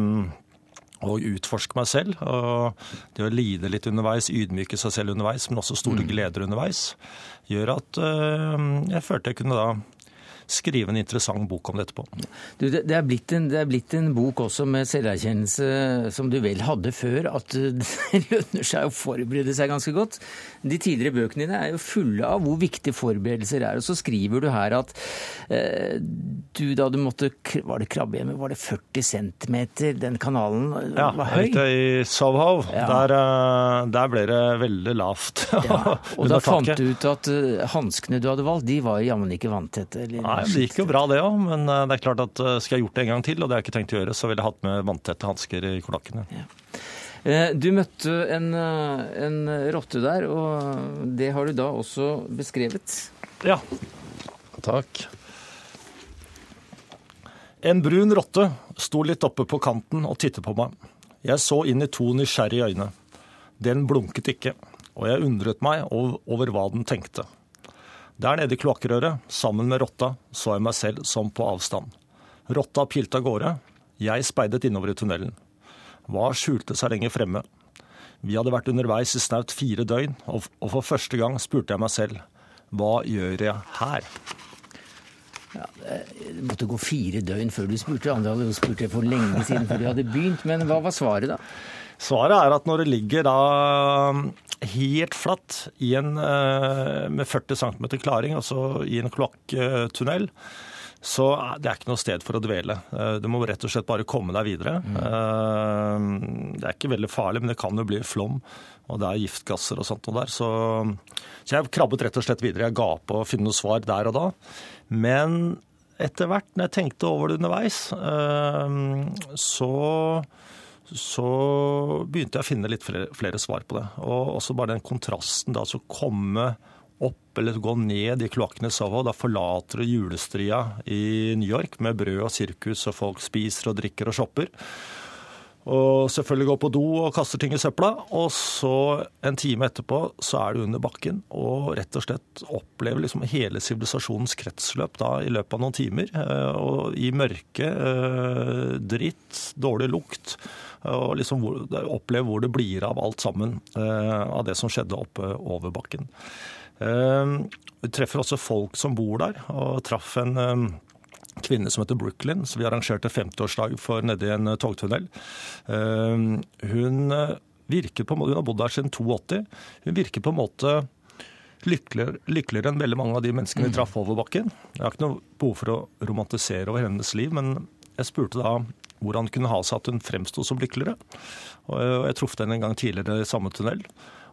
Og utforske meg selv. og Det å lide litt underveis, ydmyke seg selv underveis, men også store mm. gleder underveis, gjør at jeg følte jeg kunne da skrive en interessant bok om det etterpå. Du, det, er en, det er blitt en bok også med selverkjennelse som du vel hadde før, at det lønner seg å forberede seg ganske godt. De tidligere bøkene dine er jo fulle av hvor viktige forberedelser er. Og så skriver du her at eh, du da du måtte Var det krabbehjemmet? Var det 40 cm? Den kanalen ja, var høy? Ja, i Sovhov. Ja. Der, eh, der, ble det veldig lavt. ja, og da fant du ut at uh, hanskene du hadde valgt, de var jammen ikke vanntette? Nei, det gikk jo bra det òg, men eh, det er klart at skal jeg gjort det en gang til, og det har jeg ikke tenkt å gjøre, så ville jeg hatt med vanntette hansker i kloakkene. Ja. Eh, du møtte en, en rotte der, og det har du da også beskrevet? Ja. Takk. En brun rotte sto litt oppe på kanten og tittet på meg. Jeg så inn i to nysgjerrige øyne. Den blunket ikke, og jeg undret meg over hva den tenkte. Der nede i kloakkrøret, sammen med rotta, så jeg meg selv som på avstand. Rotta pilte av gårde. Jeg speidet innover i tunnelen. Hva skjulte seg lenger fremme? Vi hadde vært underveis i snaut fire døgn, og for første gang spurte jeg meg selv hva gjør jeg her? Ja, det måtte gå fire døgn før du spurte. Andre hadde jo spurt det for lenge siden før de hadde begynt. Men hva var svaret, da? Svaret er at når det ligger da helt flatt i en, eh, med 40 cm klaring, altså i en kloaktunnel, så det er ikke noe sted for å dvele. Eh, du må rett og slett bare komme deg videre. Mm. Eh, det er ikke veldig farlig, men det kan jo bli flom, og det er giftgasser og sånt noe der. Så, så jeg krabbet rett og slett videre. Jeg ga på å finne noe svar der og da. Men etter hvert, når jeg tenkte over det underveis, så så begynte jeg å finne litt flere, flere, svar på det. Og også bare den kontrasten da, altså komme opp eller gå ned i kloakkene Soho. Da forlater du julestria i New York med brød og sirkus, og folk spiser og drikker og shopper. Og selvfølgelig går på do og kaster ting i søpla. Og så en time etterpå så er du under bakken og rett og slett opplever liksom hele sivilisasjonens kretsløp da i løpet av noen timer. Eh, og i mørke, eh, dritt, dårlig lukt og liksom oppleve hvor det blir av alt sammen eh, av det som skjedde oppe over bakken. Eh, vi treffer også folk som bor der, og traff en eh, kvinne som heter Brooklyn, som vi arrangerte 50-årsdag for nedi en togtunnel. Hun virker på hun har bodd der siden 82. Hun virker på en måte lykkeligere, lykkeligere enn veldig mange av de menneskene vi mm. traff over bakken. Jeg har ikke noe behov for å romantisere over hennes liv, men jeg spurte da hvordan det kunne ha seg at hun fremsto som lykkeligere. Og jeg traff henne en gang tidligere i samme tunnel.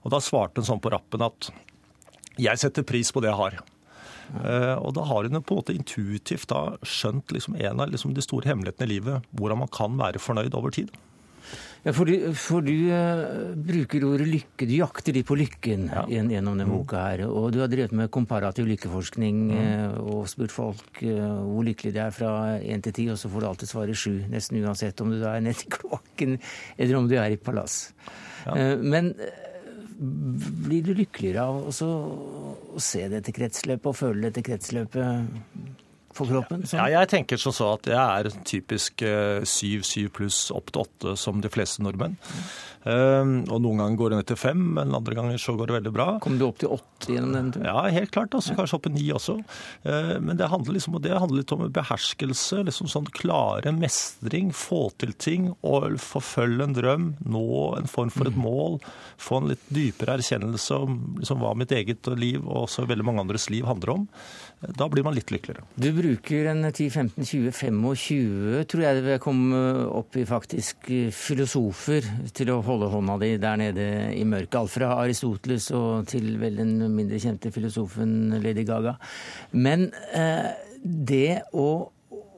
Og da svarte hun sånn på rappen at jeg setter pris på det jeg har. Uh, og da har hun på en måte intuitivt da skjønt liksom en av liksom de store hemmelighetene i livet, hvordan man kan være fornøyd over tid. Ja, for du, for du uh, bruker ordet lykke. Du jakter litt på lykken ja. gjennom denne mm. boka her. Og du har drevet med komparativ lykkeforskning mm. uh, og spurt folk hvor lykkelig de er fra én til ti, og så får du alltid svaret sju. Nesten uansett om du er nede i kloakken eller om du er i palass. Ja. Men blir du lykkeligere av å se dette kretsløpet og føle dette kretsløpet for kroppen? Sånn? Ja, jeg tenker som så at jeg er typisk 7-7 eh, pluss opp til 8 som de fleste nordmenn. Ehm, og Noen ganger går det ned til fem, men andre ganger så går det veldig bra. Kom du opp til åtte gjennom den turen? Ja, helt klart. Altså, kanskje opp til ni også. Ehm, men det handler, liksom, det handler litt om beherskelse. liksom sånn Klare mestring, få til ting. og Forfølge en drøm, nå en form for et mm. mål. Få en litt dypere erkjennelse om liksom, hva mitt eget liv og også veldig mange andres liv handler om. Da blir man litt lykkeligere. Du bruker en 10-15-20-25, tror jeg det vil komme opp i faktisk, filosofer til å holde holde hånda di der nede i mørket. Alt fra Aristoteles og til vel den mindre kjente filosofen Lady Gaga. Men eh, det å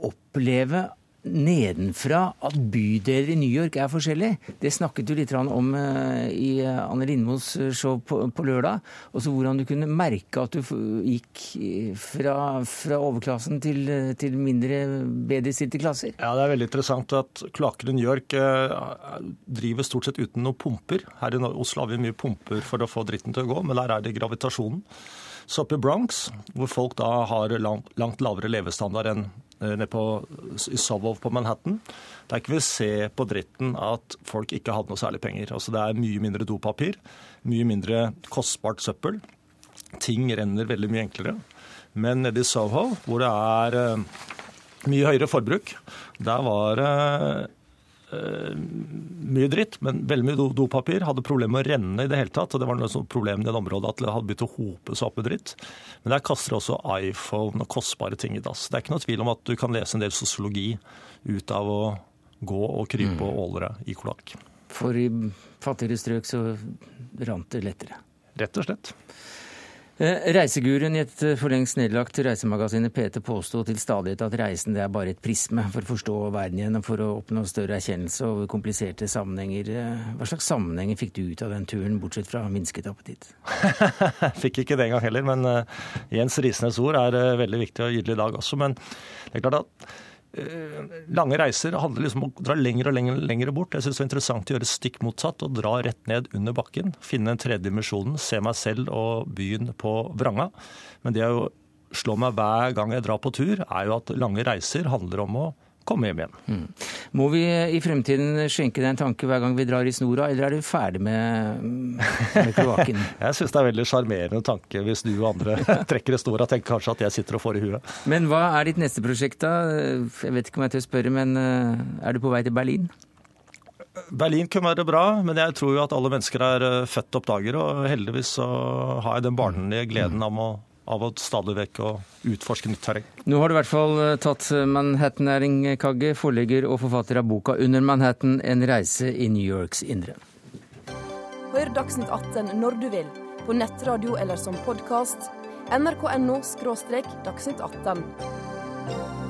oppleve nedenfra at bydeler i New York er forskjellige. Det snakket du litt om eh, i eh, Anne Lindmos eh, show på, lørdag. Også hvordan du kunne merke at du gikk fra, fra overklassen til, til mindre bedrestilte klasser. Ja, Det er veldig interessant at kloakken i New York driver stort sett uten noen pumper. Her i Oslo har vi mye pumper for å få dritten til å gå, men der er det gravitasjonen. Så oppe i Bronx, hvor folk da har langt, langt lavere levestandard enn nede på, i Sovo på Manhattan. Der ikke vi se på dritten at folk ikke hadde noe særlig penger. Altså Det er mye mindre dopapir, mye mindre kostbart søppel. Ting renner veldig mye enklere. Men nede i Soho, hvor det er uh, mye høyere forbruk, der var det Eh, mye dritt, men veldig mye dopapir. Hadde problemer med å renne i det hele tatt. og Det var noe problem i det området at det hadde begynt å hope seg opp med dritt. Men der kaster også iPhone og kostbare ting i dass. Det er ikke noe tvil om at du kan lese en del sosiologi ut av å gå og krype og mm. åle i kloakk. For i fattigere strøk så rant det lettere? Rett og slett. Eh, reiseguruen i et for lengst nedlagt reisemagasinet PT påsto til stadighet at reisen det er bare et prisme for å forstå verden igjen og for å oppnå større erkjennelse over kompliserte sammenhenger. Eh, hva slags sammenhenger fikk du ut av den turen, bortsett fra minsket appetitt? fikk ikke det engang heller, men Jens Risnes ord er veldig viktig og gyldig i dag også. Men det er klart at Eh, lange reiser handler liksom om å dra lenger og lenger, lenger bort. Jeg syns det er interessant å gjøre stikk motsatt og dra rett ned under bakken. Finne den tredje dimensjonen, se meg selv og byen på vranga. Men det å slå meg hver gang jeg drar på tur, er jo at lange reiser handler om å komme hjem igjen. Mm. Må vi i fremtiden skjenke deg en tanke hver gang vi drar i snora, eller er du ferdig med, med kloakken? jeg syns det er veldig sjarmerende tanke hvis du og andre trekker i snora og tenker kanskje at jeg sitter og får i huet. Men hva er ditt neste prosjekt, da? Jeg vet ikke om jeg tør spørre, men eh, er du på vei til Berlin? Berlin kunne være bra, men jeg tror jo at alle mennesker er eh, født oppdagere. Og heldigvis så har jeg den barnlige gleden av å av å stadig vekk å utforske nytt terreng. Nå har du i hvert fall eh, tatt Manhattan-næring, Kagge, forlegger og forfatter av boka 'Under Manhattan en reise i New Yorks indre'. Hør Dagsnytt 18 når du vil, på nettradio eller som podkast. nrk.no – dagsnytt 18.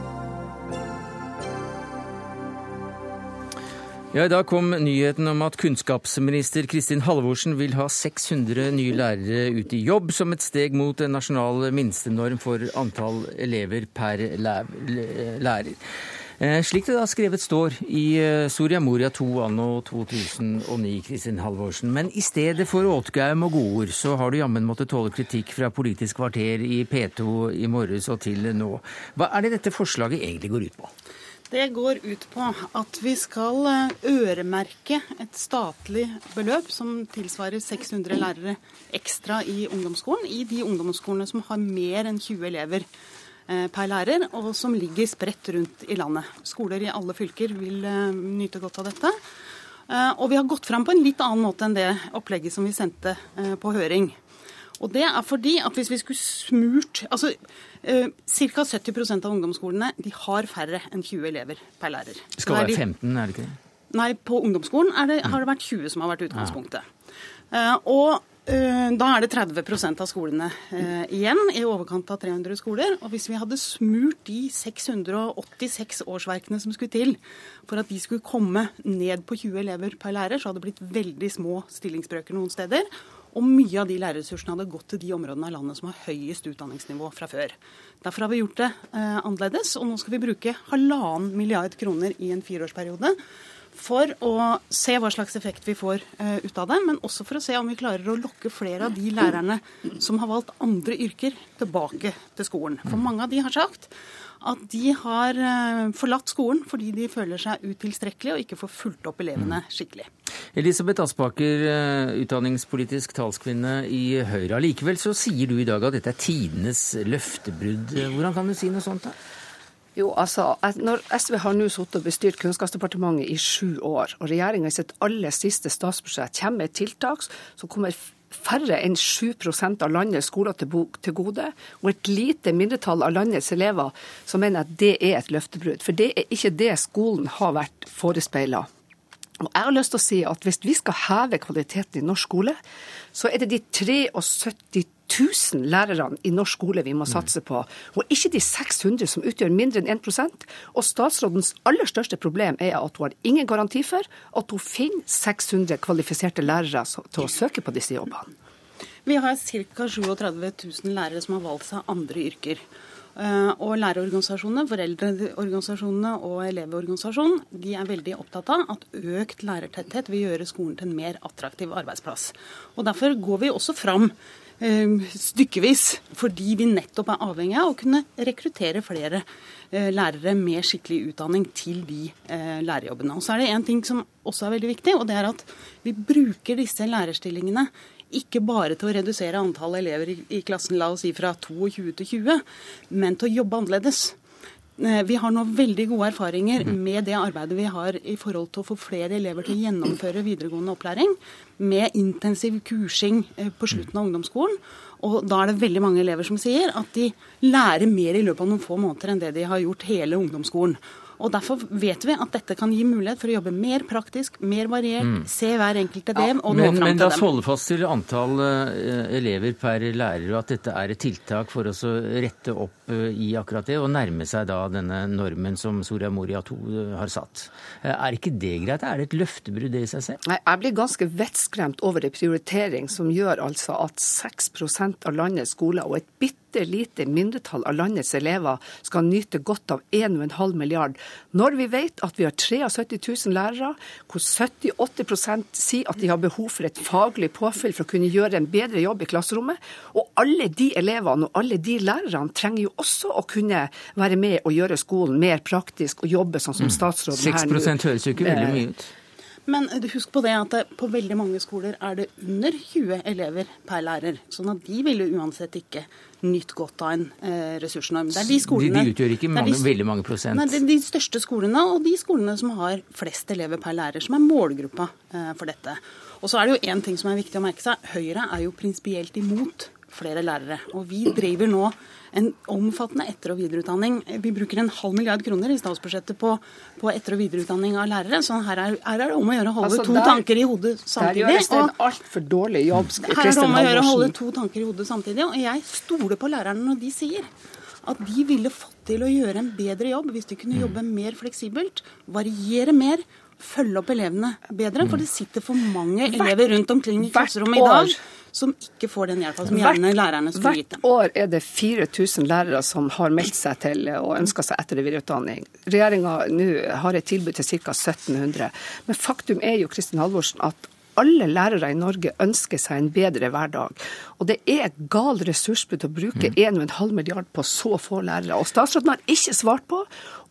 Ja, I dag kom nyheten om at kunnskapsminister Kristin Halvorsen vil ha 600 nye lærere ut i jobb, som et steg mot en nasjonal minstenorm for antall elever per lærer. Eh, slik det da skrevet står i eh, Soria Moria 2 anno 2009, Kristin Halvorsen. Men i stedet for åtgaum og godord, så har du jammen måttet tåle kritikk fra Politisk kvarter i P2 i morges og til nå. Hva er det dette forslaget egentlig går ut på? Det går ut på at vi skal eh, øremerke et statlig beløp som tilsvarer 600 lærere ekstra i ungdomsskolen, i de ungdomsskolene som har mer enn 20 elever eh, per lærer, og som ligger spredt rundt i landet. Skoler i alle fylker vil eh, nyte godt av dette. Og vi har gått fram på en litt annen måte enn det opplegget som vi sendte på høring. Og det er fordi at hvis vi skulle smurt altså eh, Ca. 70% av ungdomsskolene de har færre enn 20 elever per lærer. Det skal være 15, er det ikke det? Nei, på ungdomsskolen det, har det vært 20 som har vært utgangspunktet. Ja. Uh, og uh, da er det 30% av skolene eh, igjen, i overkant av 300 skoler. Og hvis vi hadde smurt de 686 årsverkene som skulle til for at de skulle komme ned på 20 elever per lærer, så hadde det blitt veldig små stillingsbrøker noen steder. Og mye av de lærerressursene hadde gått til de områdene av landet som har høyest utdanningsnivå fra før. Derfor har vi gjort det eh, annerledes, og nå skal vi bruke halvannen milliard kroner i en fireårsperiode for å se hva slags effekt vi får uh, ut av det, men også for å se om vi klarer å lokke flere av de lærerne som har valgt andre yrker, tilbake til skolen. For mange av de har sagt at de har uh, forlatt skolen fordi de føler seg utilstrekkelige og ikke får fulgt opp elevene skikkelig. Elisabeth Aspaker, utdanningspolitisk talskvinne i Høyre. Likevel så sier du i dag at dette er tidenes løftebrudd. Hvordan kan du si noe sånt? da? Jo, altså, Når SV har nå sittet og bestyrt Kunnskapsdepartementet i sju år, og regjeringa i sitt aller siste statsbudsjett kommer med et tiltak som kommer færre enn 7% av landets skoler til gode, og et lite mindretall av landets elever, så mener jeg at det er et løftebrudd. For det er ikke det skolen har vært forespeila. Og jeg har lyst til å si at Hvis vi skal heve kvaliteten i norsk skole, så er det de 73 000 lærerne i norsk skole vi må mm. satse på, og ikke de 600 som utgjør mindre enn 1% Og statsrådens aller største problem er at hun har ingen garanti for at hun finner 600 kvalifiserte lærere til å søke på disse jobbene. Vi har ca. 37 000 lærere som har valgt seg andre yrker. Eh, og lærerorganisasjonene, foreldreorganisasjonene og elevorganisasjonen de er veldig opptatt av at økt lærertetthet vil gjøre skolen til en mer attraktiv arbeidsplass. Og Derfor går vi også fram eh, stykkevis, fordi vi nettopp er avhengig av å kunne rekruttere flere eh, lærere med skikkelig utdanning til de lærerjobbene. Og så er det en ting som også er veldig viktig, og det er at vi bruker disse lærerstillingene ikke bare til å redusere antall elever i, klassen la oss si fra 22 til 20, men til å jobbe annerledes. Eh, vi har nå veldig gode erfaringer mhm. med det arbeidet vi har i forhold til å få flere elever til å gjennomføre videregående opplæring, med intensiv kursing eh, på slutten av ungdomsskolen. Og da er det veldig mange elever som sier at de lærer mer i løpet av noen få måneder enn det de har gjort hele ungdomsskolen. Og Derfor vet vi at dette kan gi mulighet for å jobbe mer praktisk, mer variert, mm. se hver enkelt elev ja, og nå fram til dem. Men la oss holde fast til antall uh, elever per lærer, og at dette er et tiltak for oss å rette opp uh, i akkurat det, og nærme seg da denne normen som Soria Moria II uh, eh, har satt. er ikke det greit? Er det et løftebrudd det i seg selv? Nei, Jeg blir ganske vettskremt over en prioritering som gjør altså at 6% av landets skoler og et bitte lite mindretall av landets elever skal nyte godt av 1,5 milliard når vi vet at vi har 73 000 lærere, hvor 70-80 sier at de har behov for et faglig påfyll for å kunne gjøre en bedre jobb i klasserommet. Og alle de elevene og alle de lærerne trenger jo også å kunne være med og gjøre skolen mer praktisk og jobbe sånn som mm. statsråden her nå 6 høres jo ikke veldig mye ut. Men husk på det at på veldig mange skoler er det under 20 elever per lærer. Sånn at de ville uansett ikke nytt godt av en eh, ressursnorm. Det er de skolene... De, utgjør ikke mange, de, veldig mange prosent? Nei, det er de største skolene og de skolene som har flest elever per lærer, som er målgruppa eh, for dette. Og så er det jo én ting som er viktig å merke seg. Høyre er jo prinsipielt imot flere lærere. Og vi driver nå en omfattende etter- og videreutdanning. Vi bruker en halv milliard kroner i statsbudsjettet på, på etter- og videreutdanning av lærere. Så her er, her er det om å gjøre å holde altså, to der, tanker i hodet samtidig. Der gjøres det en altfor dårlig jobb. Her er det om å gjøre å holde to tanker i hodet samtidig. Og jeg stoler på lærerne når de sier at de ville fått til å gjøre en bedre jobb hvis de kunne jobbe mer fleksibelt, variere mer følge opp elevene bedre. For det sitter for mange elever rundt omkring i klasserommet i dag som ikke får den hjelpa som gjerne lærerne skulle gitt dem. Hvert år er det 4000 lærere som har meldt seg til og ønska seg etter- og videreutdanning. Regjeringa har et tilbud til ca. 1700. Men faktum er jo Kristin Halvorsen, at alle lærere i Norge ønsker seg en bedre hverdag. Og det er et gal ressursbruk å bruke 1,5 mm. milliard på så få lærere. Og statsråden har ikke svart på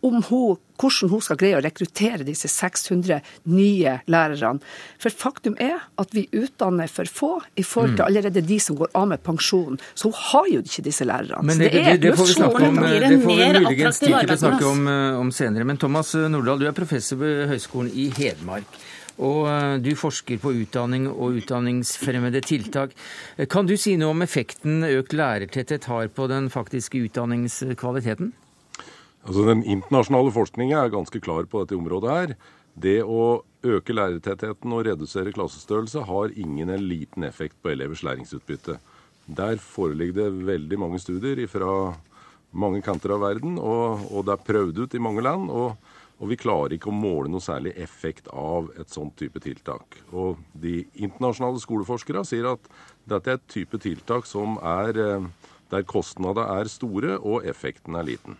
om hun, hvordan hun skal greie å rekruttere disse 600 nye lærerne. For faktum er at vi utdanner for få i forhold til mm. allerede de som går av med pensjon. Så hun har jo ikke disse lærerne. Men det, det, det, det får vi snakke om, det får vi muligens tid til å snakke om, eh, om senere. Men Thomas Nordahl, du er professor ved Høgskolen i Hedmark. Og eh, du forsker på utdanning og utdanningsfremmede tiltak. Kan du si noe om effekten økt lærertetthet har på den faktiske utdanningskvaliteten? Altså Den internasjonale forskningen er ganske klar på dette området her. Det å øke lærertettheten og redusere klassestørrelse har ingen eller liten effekt på elevers læringsutbytte. Der foreligger det veldig mange studier fra mange kanter av verden, og, og det er prøvd ut i mange land. og og vi klarer ikke å måle noe særlig effekt av et sånt type tiltak. Og de internasjonale skoleforskere sier at dette er et type tiltak som er eh, der kostnadene er store og effekten er liten.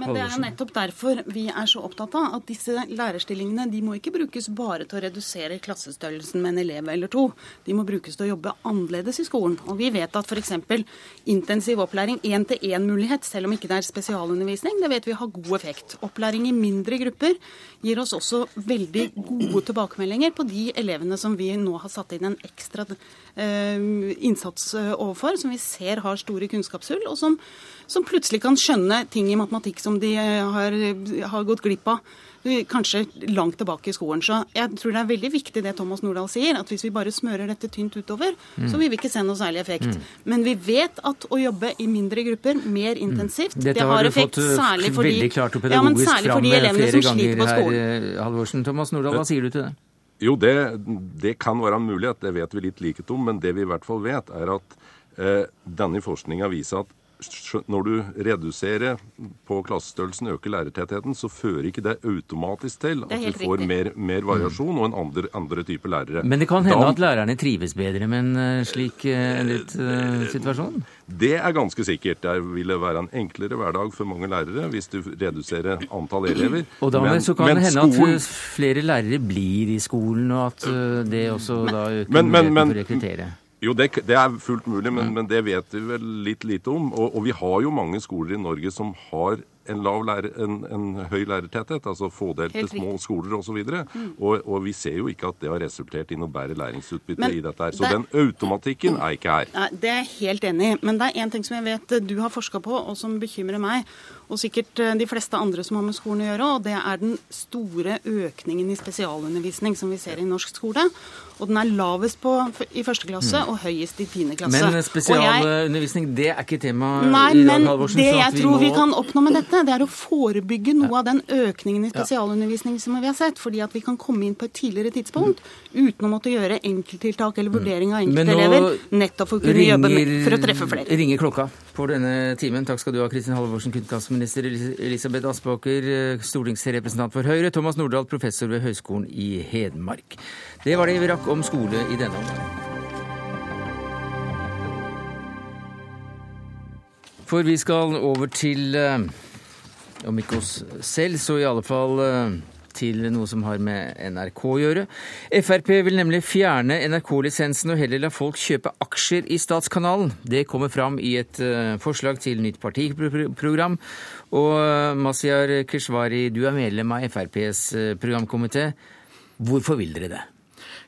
Men det er jo nettopp derfor vi er så opptatt av at disse lærerstillingene de må ikke brukes bare til å redusere klassestørrelsen med en elev eller to. De må brukes til å jobbe annerledes i skolen. Og vi vet at f.eks. intensiv opplæring, én-til-én-mulighet, selv om ikke det er spesialundervisning, det vet vi har god effekt. Opplæring i mindre grupper gir oss også veldig gode tilbakemeldinger på de elevene som vi nå har satt inn en ekstra innsats eh, overfor, som vi ser har store kunnskapshull, og som, som plutselig kan skjønne ting i matematikk som de eh, har, har gått glipp av eh, kanskje langt tilbake i skolen. Så jeg tror det er veldig viktig det Thomas Nordahl sier, at hvis vi bare smører dette tynt utover, mm. så vil vi ikke se noe særlig effekt. Mm. Men vi vet at å jobbe i mindre grupper, mer mm. intensivt, mm. det har, effekt særlig fordi, ja, særlig fordi elevene som sliter på skolen. Her, Halvorsen. Thomas Nordahl, hva sier du til det? Jo, det, det, kan være en mulighet, det vet vi litt like om. Men det vi i hvert fall vet, er at eh, denne forskninga viser at når du reduserer på klassestørrelsen, øker lærertettheten, så fører ikke det automatisk til at du får mer, mer, variasjon og en andre, andre type lærere. Men det kan hende da, at lærerne trives bedre med en eh, slik endret uh, eh, situasjon? Det er ganske sikkert. Det vil være en enklere hverdag for mange lærere hvis du reduserer antall elever. Og da men, så kan det hende skolen... at flere lærere blir i skolen, og at det også da øker men, men, muligheten for å rekruttere. Jo, det, det, er fullt mulig, men, men, det vet vi vel litt lite om. Og, og, vi har jo mange skoler i Norge som har en, lærer, en, en høy lærertetthet, altså fådelte små skoler osv. Og, så mm. og, og vi ser jo ikke at det har resultert i noe bedre læringsutbytte men, i dette her. Så det, den automatikken er ikke her. Nei, det er jeg helt enig i. Men det er én ting som jeg vet du har forska på, og som bekymrer meg og sikkert eh, de fleste andre som har med skolen å gjøre, og det er den store økningen i spesialundervisning som vi ser i norsk skole. Og den er lavest på, i første klasse mm. og høyest i tiende klasse. Men spesialundervisning, det er ikke tema nei, i dag, Halvorsen? Det jeg tror vi kan oppnå med dette, det er å forebygge noe av den økningen i spesialundervisning som vi har sett. Fordi at vi kan komme inn på et tidligere tidspunkt mm. uten å måtte gjøre enkelttiltak eller vurdering av enkeltelever, nettopp for å kunne ringer, jobbe med, for å treffe flere. ringer klokka på denne timen. Takk skal du ha, Kristin Halvorsen, kunnskapsminister kunnskapsminister Elisabeth Aspaker, eh, stortingsrepresentant for Høyre, Thomas Nordahl, professor ved Høgskolen i Hedmark. Det var det vi rakk om skole i denne omgang. For vi skal over til, eh, om ikke oss selv, så i alle fall eh, til noe som har med NRK å gjøre. Frp vil nemlig fjerne NRK-lisensen og heller la folk kjøpe aksjer i Statskanalen. Det kommer fram i et uh, forslag til nytt partiprogram. Og Mazyar Keshvari, du er medlem av FrPs eh, programkomité. Hvorfor vil dere det?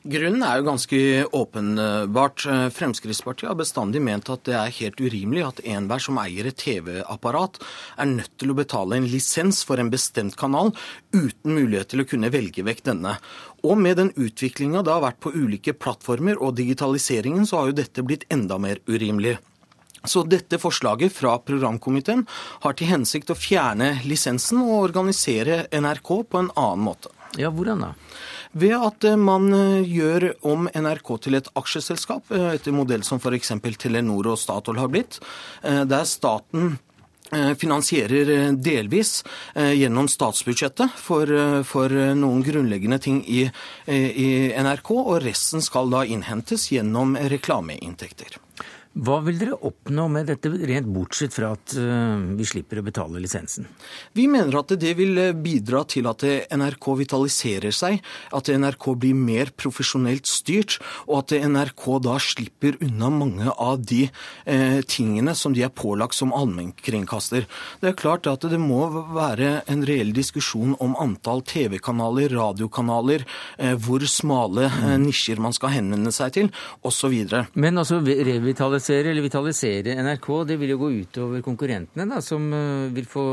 Grunnen er jo ganske åpenbart. Fremskrittspartiet har bestandig ment at det er helt urimelig at enhver som eier et TV-apparat, er nødt til å betale en lisens for en bestemt kanal uten mulighet til å kunne velge vekk denne. Og med den utviklinga det har vært på ulike plattformer og digitaliseringen, så har jo dette blitt enda mer urimelig. Så dette forslaget fra programkomiteen har til hensikt å fjerne lisensen og organisere NRK på en annen måte. Ja, hvordan da? Ved at eh, man eh, gjør om NRK til et aksjeselskap, eh, etter modell som f.eks. Telenor og Statoil har blitt, der staten finansierer delvis gjennom statsbudsjettet for, for noen grunnleggende ting i, i NRK, og resten skal da innhentes gjennom reklameinntekter. Hva vil dere oppnå med dette, rent bortsett fra at uh, vi slipper å betale lisensen? Vi mener at det vil eh, bidra til at NRK vitaliserer seg, at NRK blir mer profesjonelt styrt, og at NRK da slipper unna mange av de eh, tingene som de er pålagt som allmennkringkaster. Det er klart at det må være en reell diskusjon om antall TV-kanaler, radiokanaler, eh, hvor smale eh, nisjer man skal henvende seg til, osv. Men altså revitalisering revitalisere eller vitalisere NRK, det vil jo gå utover konkurrentene, da, som eh, vil få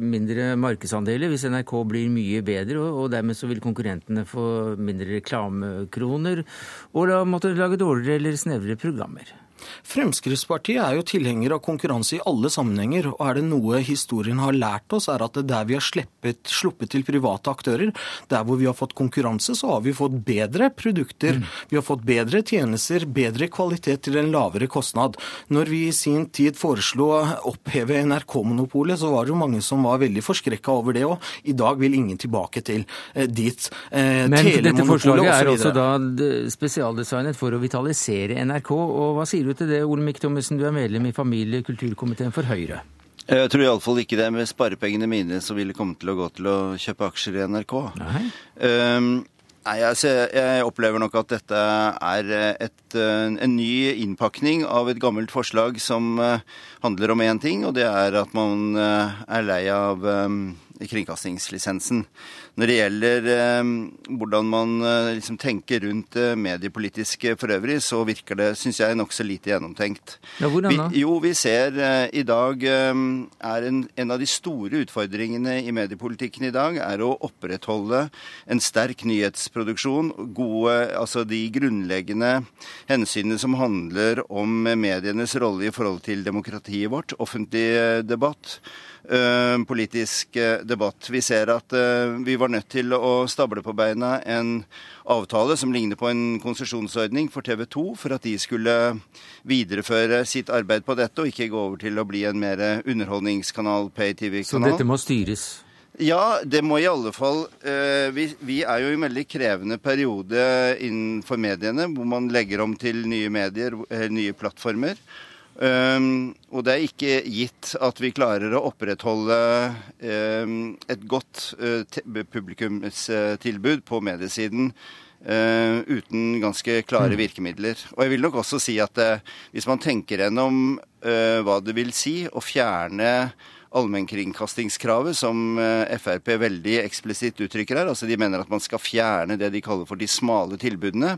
mindre markedsandeler hvis NRK blir mye bedre, og dermed så vil konkurrentene få mindre reklamekroner, og da måtte lage dårligere eller snevrere programmer. Fremskrittspartiet er jo tilhenger av konkurranse i alle sammenhenger. og Er det noe historien har lært oss, er at der vi har sleppet, sluppet til private aktører, der hvor vi har fått konkurranse, så har vi fått bedre produkter. Mm. Vi har fått bedre tjenester, bedre kvalitet til en lavere kostnad. Når vi i sin tid foreslo å oppheve NRK-monopolet, så var det jo mange som var veldig forskrekka over det òg. I dag vil ingen tilbake til eh, dit. Eh, Men dette forslaget er også da spesialdesignet for å vitalisere NRK. og Hva sier du til det, Olemic Thommessen, du er medlem i familie- og kulturkomiteen for Høyre? Jeg tror iallfall ikke det med sparepengene mine som ville komme til å gå til å kjøpe aksjer i NRK. Nei. Um, Nei, altså, Jeg opplever nok at dette er et, en ny innpakning av et gammelt forslag som handler om én ting, og det er at man er lei av kringkastingslisensen. Når det gjelder eh, hvordan man eh, liksom tenker rundt eh, mediepolitiske for øvrig, så virker det, syns jeg, nokså lite gjennomtenkt. Ja, hvordan da? Vi, jo, vi ser i dag er en, en, av de store utfordringene i mediepolitikken i dag er å opprettholde en sterk nyhetsproduksjon, gode, altså de grunnleggende hensynene som handler om medienes rolle i forhold til demokratiet vårt, offentlig debatt politisk debatt. Vi ser at vi var nødt til å stable på beina en avtale som ligner på en konsesjonsordning for TV 2, for at de skulle videreføre sitt arbeid på dette, og ikke gå over til å bli en mer underholdningskanal, pay-TV-kanal. Så dette må styres? Ja, det må i alle fall. Vi, vi, er jo i en veldig krevende periode innenfor mediene, hvor man legger om til nye medier, nye plattformer. Um, og det er ikke gitt at vi klarer å opprettholde um, et godt uh, publikumstilbud på mediesiden uh, uten ganske klare mm. virkemidler. Og jeg vil nok også si at uh, hvis man tenker gjennom hva det vil si å fjerne allmennkringkastingskravet, som eh, Frp veldig eksplisitt uttrykker her. Altså De mener at man skal fjerne det de kaller for de smale tilbudene.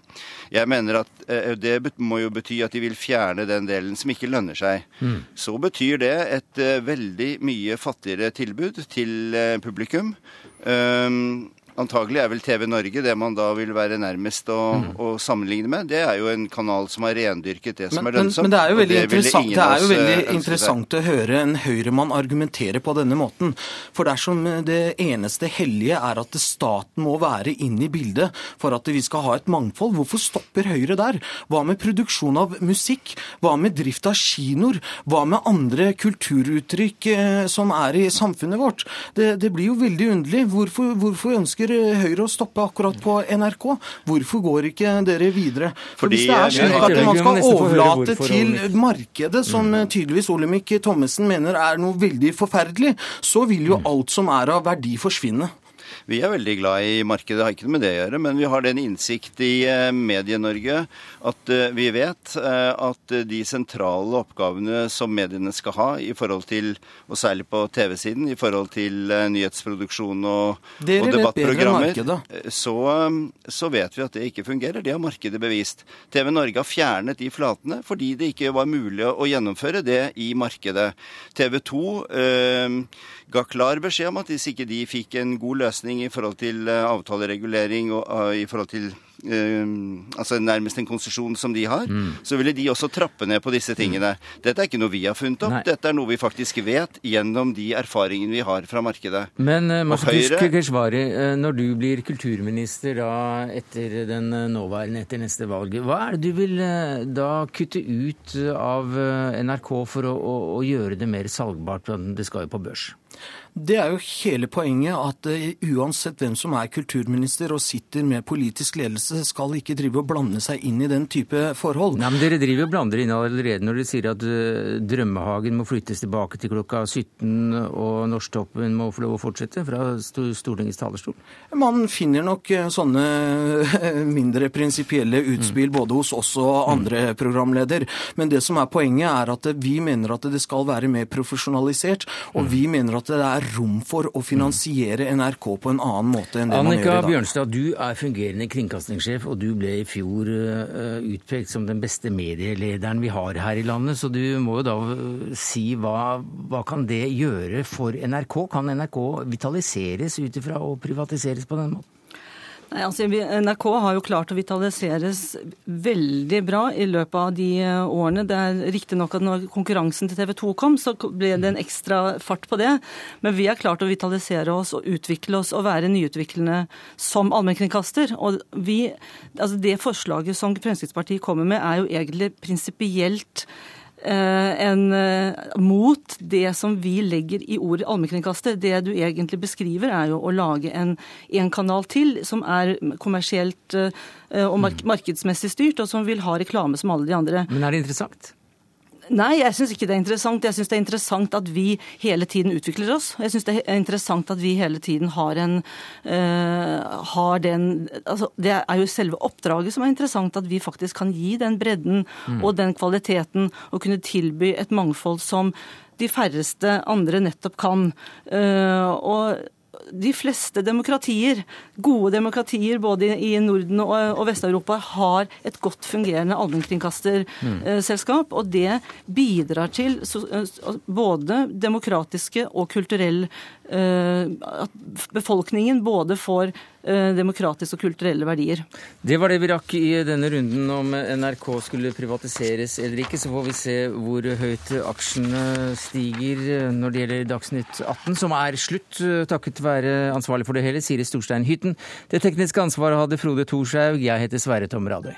Jeg mener at eh, det må jo bety at de vil fjerne den delen som ikke lønner seg. Mm. Så betyr det et eh, veldig mye fattigere tilbud til publikum. Um, Antagelig er vel TV Norge det man da vil være nærmest å, mm. å sammenligne med. Det er jo en kanal som har rendyrket det som men, er lønnsomt. Men, men det er jo veldig, interessant, det er jo veldig eh, interessant å høre en høyremann argumentere på denne måten. For dersom det eneste hellige er at staten må være inn i bildet for at vi skal ha et mangfold, hvorfor stopper Høyre der? Hva med produksjon av musikk? Hva med drift av kinoer? Hva med andre kulturuttrykk eh, som er i samfunnet vårt? Det, det blir jo veldig underlig. Hvorfor, hvorfor ønsker ønsker Høyre å stoppe akkurat på NRK. Hvorfor går ikke dere videre? For Hvis det er slik at man skal overlate til markedet, som mm. tydeligvis Olemic Thommessen mener er noe veldig forferdelig, så vil jo mm. alt som er av verdi forsvinne. Vi er veldig glad i markedet, det har ikke noe med det å gjøre. Men vi har den innsikt i eh, Medie-Norge at eh, vi vet eh, at de sentrale oppgavene som mediene skal ha i forhold til, og særlig på TV-siden, i forhold til nyhetsproduksjon og, og debattprogrammer, så, så, vet vi at det ikke fungerer. Det har markedet bevist. TV Norge har fjernet de flatene fordi det ikke var mulig å gjennomføre det i markedet. TV 2 øh, ga klar beskjed om at hvis ikke de fikk en god løsning i forhold til eh, avtaleregulering og uh, i forhold til altså nærmest en konsesjon som de har, mm. så ville de også trappe ned på disse tingene. Mm. Dette er ikke noe vi har funnet opp, Nei. dette er noe vi faktisk vet gjennom de erfaringene vi har fra markedet. Men uh, Høyre... Keshvari, når du blir kulturminister da etter den nåværende, etter neste valg, hva er det du vil da kutte ut av NRK for å, å, å gjøre det mer salgbart? Det skal jo på børs. Det er jo hele poenget at uh, uansett hvem som er kulturminister og sitter med politisk ledelse, skal ikke drive og blande seg inn i den type forhold. Nei, men Dere driver og blander inn allerede når dere sier at uh, Drømmehagen må flyttes tilbake til klokka 17 og Norsktoppen må få lov å fortsette fra Stortingets talerstol? Man finner nok uh, sånne mindre prinsipielle utspill mm. både hos oss og andre mm. programleder. Men det som er poenget er at vi mener at det skal være mer profesjonalisert, og mm. vi mener at det er rom for å finansiere NRK på en annen måte enn det Annika man gjør i dag. Annika Bjørnstad, du er fungerende kringkastingssjef, og du ble i fjor uh, utpekt som den beste medielederen vi har her i landet. Så du må jo da uh, si hva, hva kan det gjøre for NRK? Kan NRK vitaliseres ut ifra å privatiseres på den måten? Nei, altså NRK har jo klart å vitaliseres veldig bra i løpet av de eh, årene. Det er Riktignok at når konkurransen til TV 2 kom, så ble det en ekstra fart på det. Men vi har klart å vitalisere oss og utvikle oss og være nyutviklende som allmennkringkaster. Og vi, altså det forslaget som Fremskrittspartiet kommer med, er jo egentlig prinsipielt en, eh, mot det som vi legger i ordet allmennkringkaster. Det du egentlig beskriver, er jo å lage en, en kanal til som er kommersielt eh, og markedsmessig styrt, og som vil ha reklame som alle de andre. Men er det interessant? Nei, jeg syns ikke det er interessant. Jeg syns det er interessant at vi hele tiden utvikler oss. Jeg syns det er interessant at vi hele tiden har en uh, har den altså Det er jo selve oppdraget som er interessant, at vi faktisk kan gi den bredden mm. og den kvaliteten og kunne tilby et mangfold som de færreste andre nettopp kan. Uh, og de fleste demokratier, gode demokratier både i Norden og Vest-Europa, har et godt fungerende allmennkringkasterselskap. Og det bidrar til både demokratiske og kulturell Eh, at befolkningen både får eh, demokratiske og kulturelle verdier. Det var det vi rakk i denne runden om NRK skulle privatiseres eller ikke. Så får vi se hvor høyt aksjene stiger når det gjelder Dagsnytt 18, som er slutt takket være ansvarlig for det hele, Siri Storstein Hytten. Det tekniske ansvaret hadde Frode Thorshaug. Jeg heter Sverre Tom Radøy.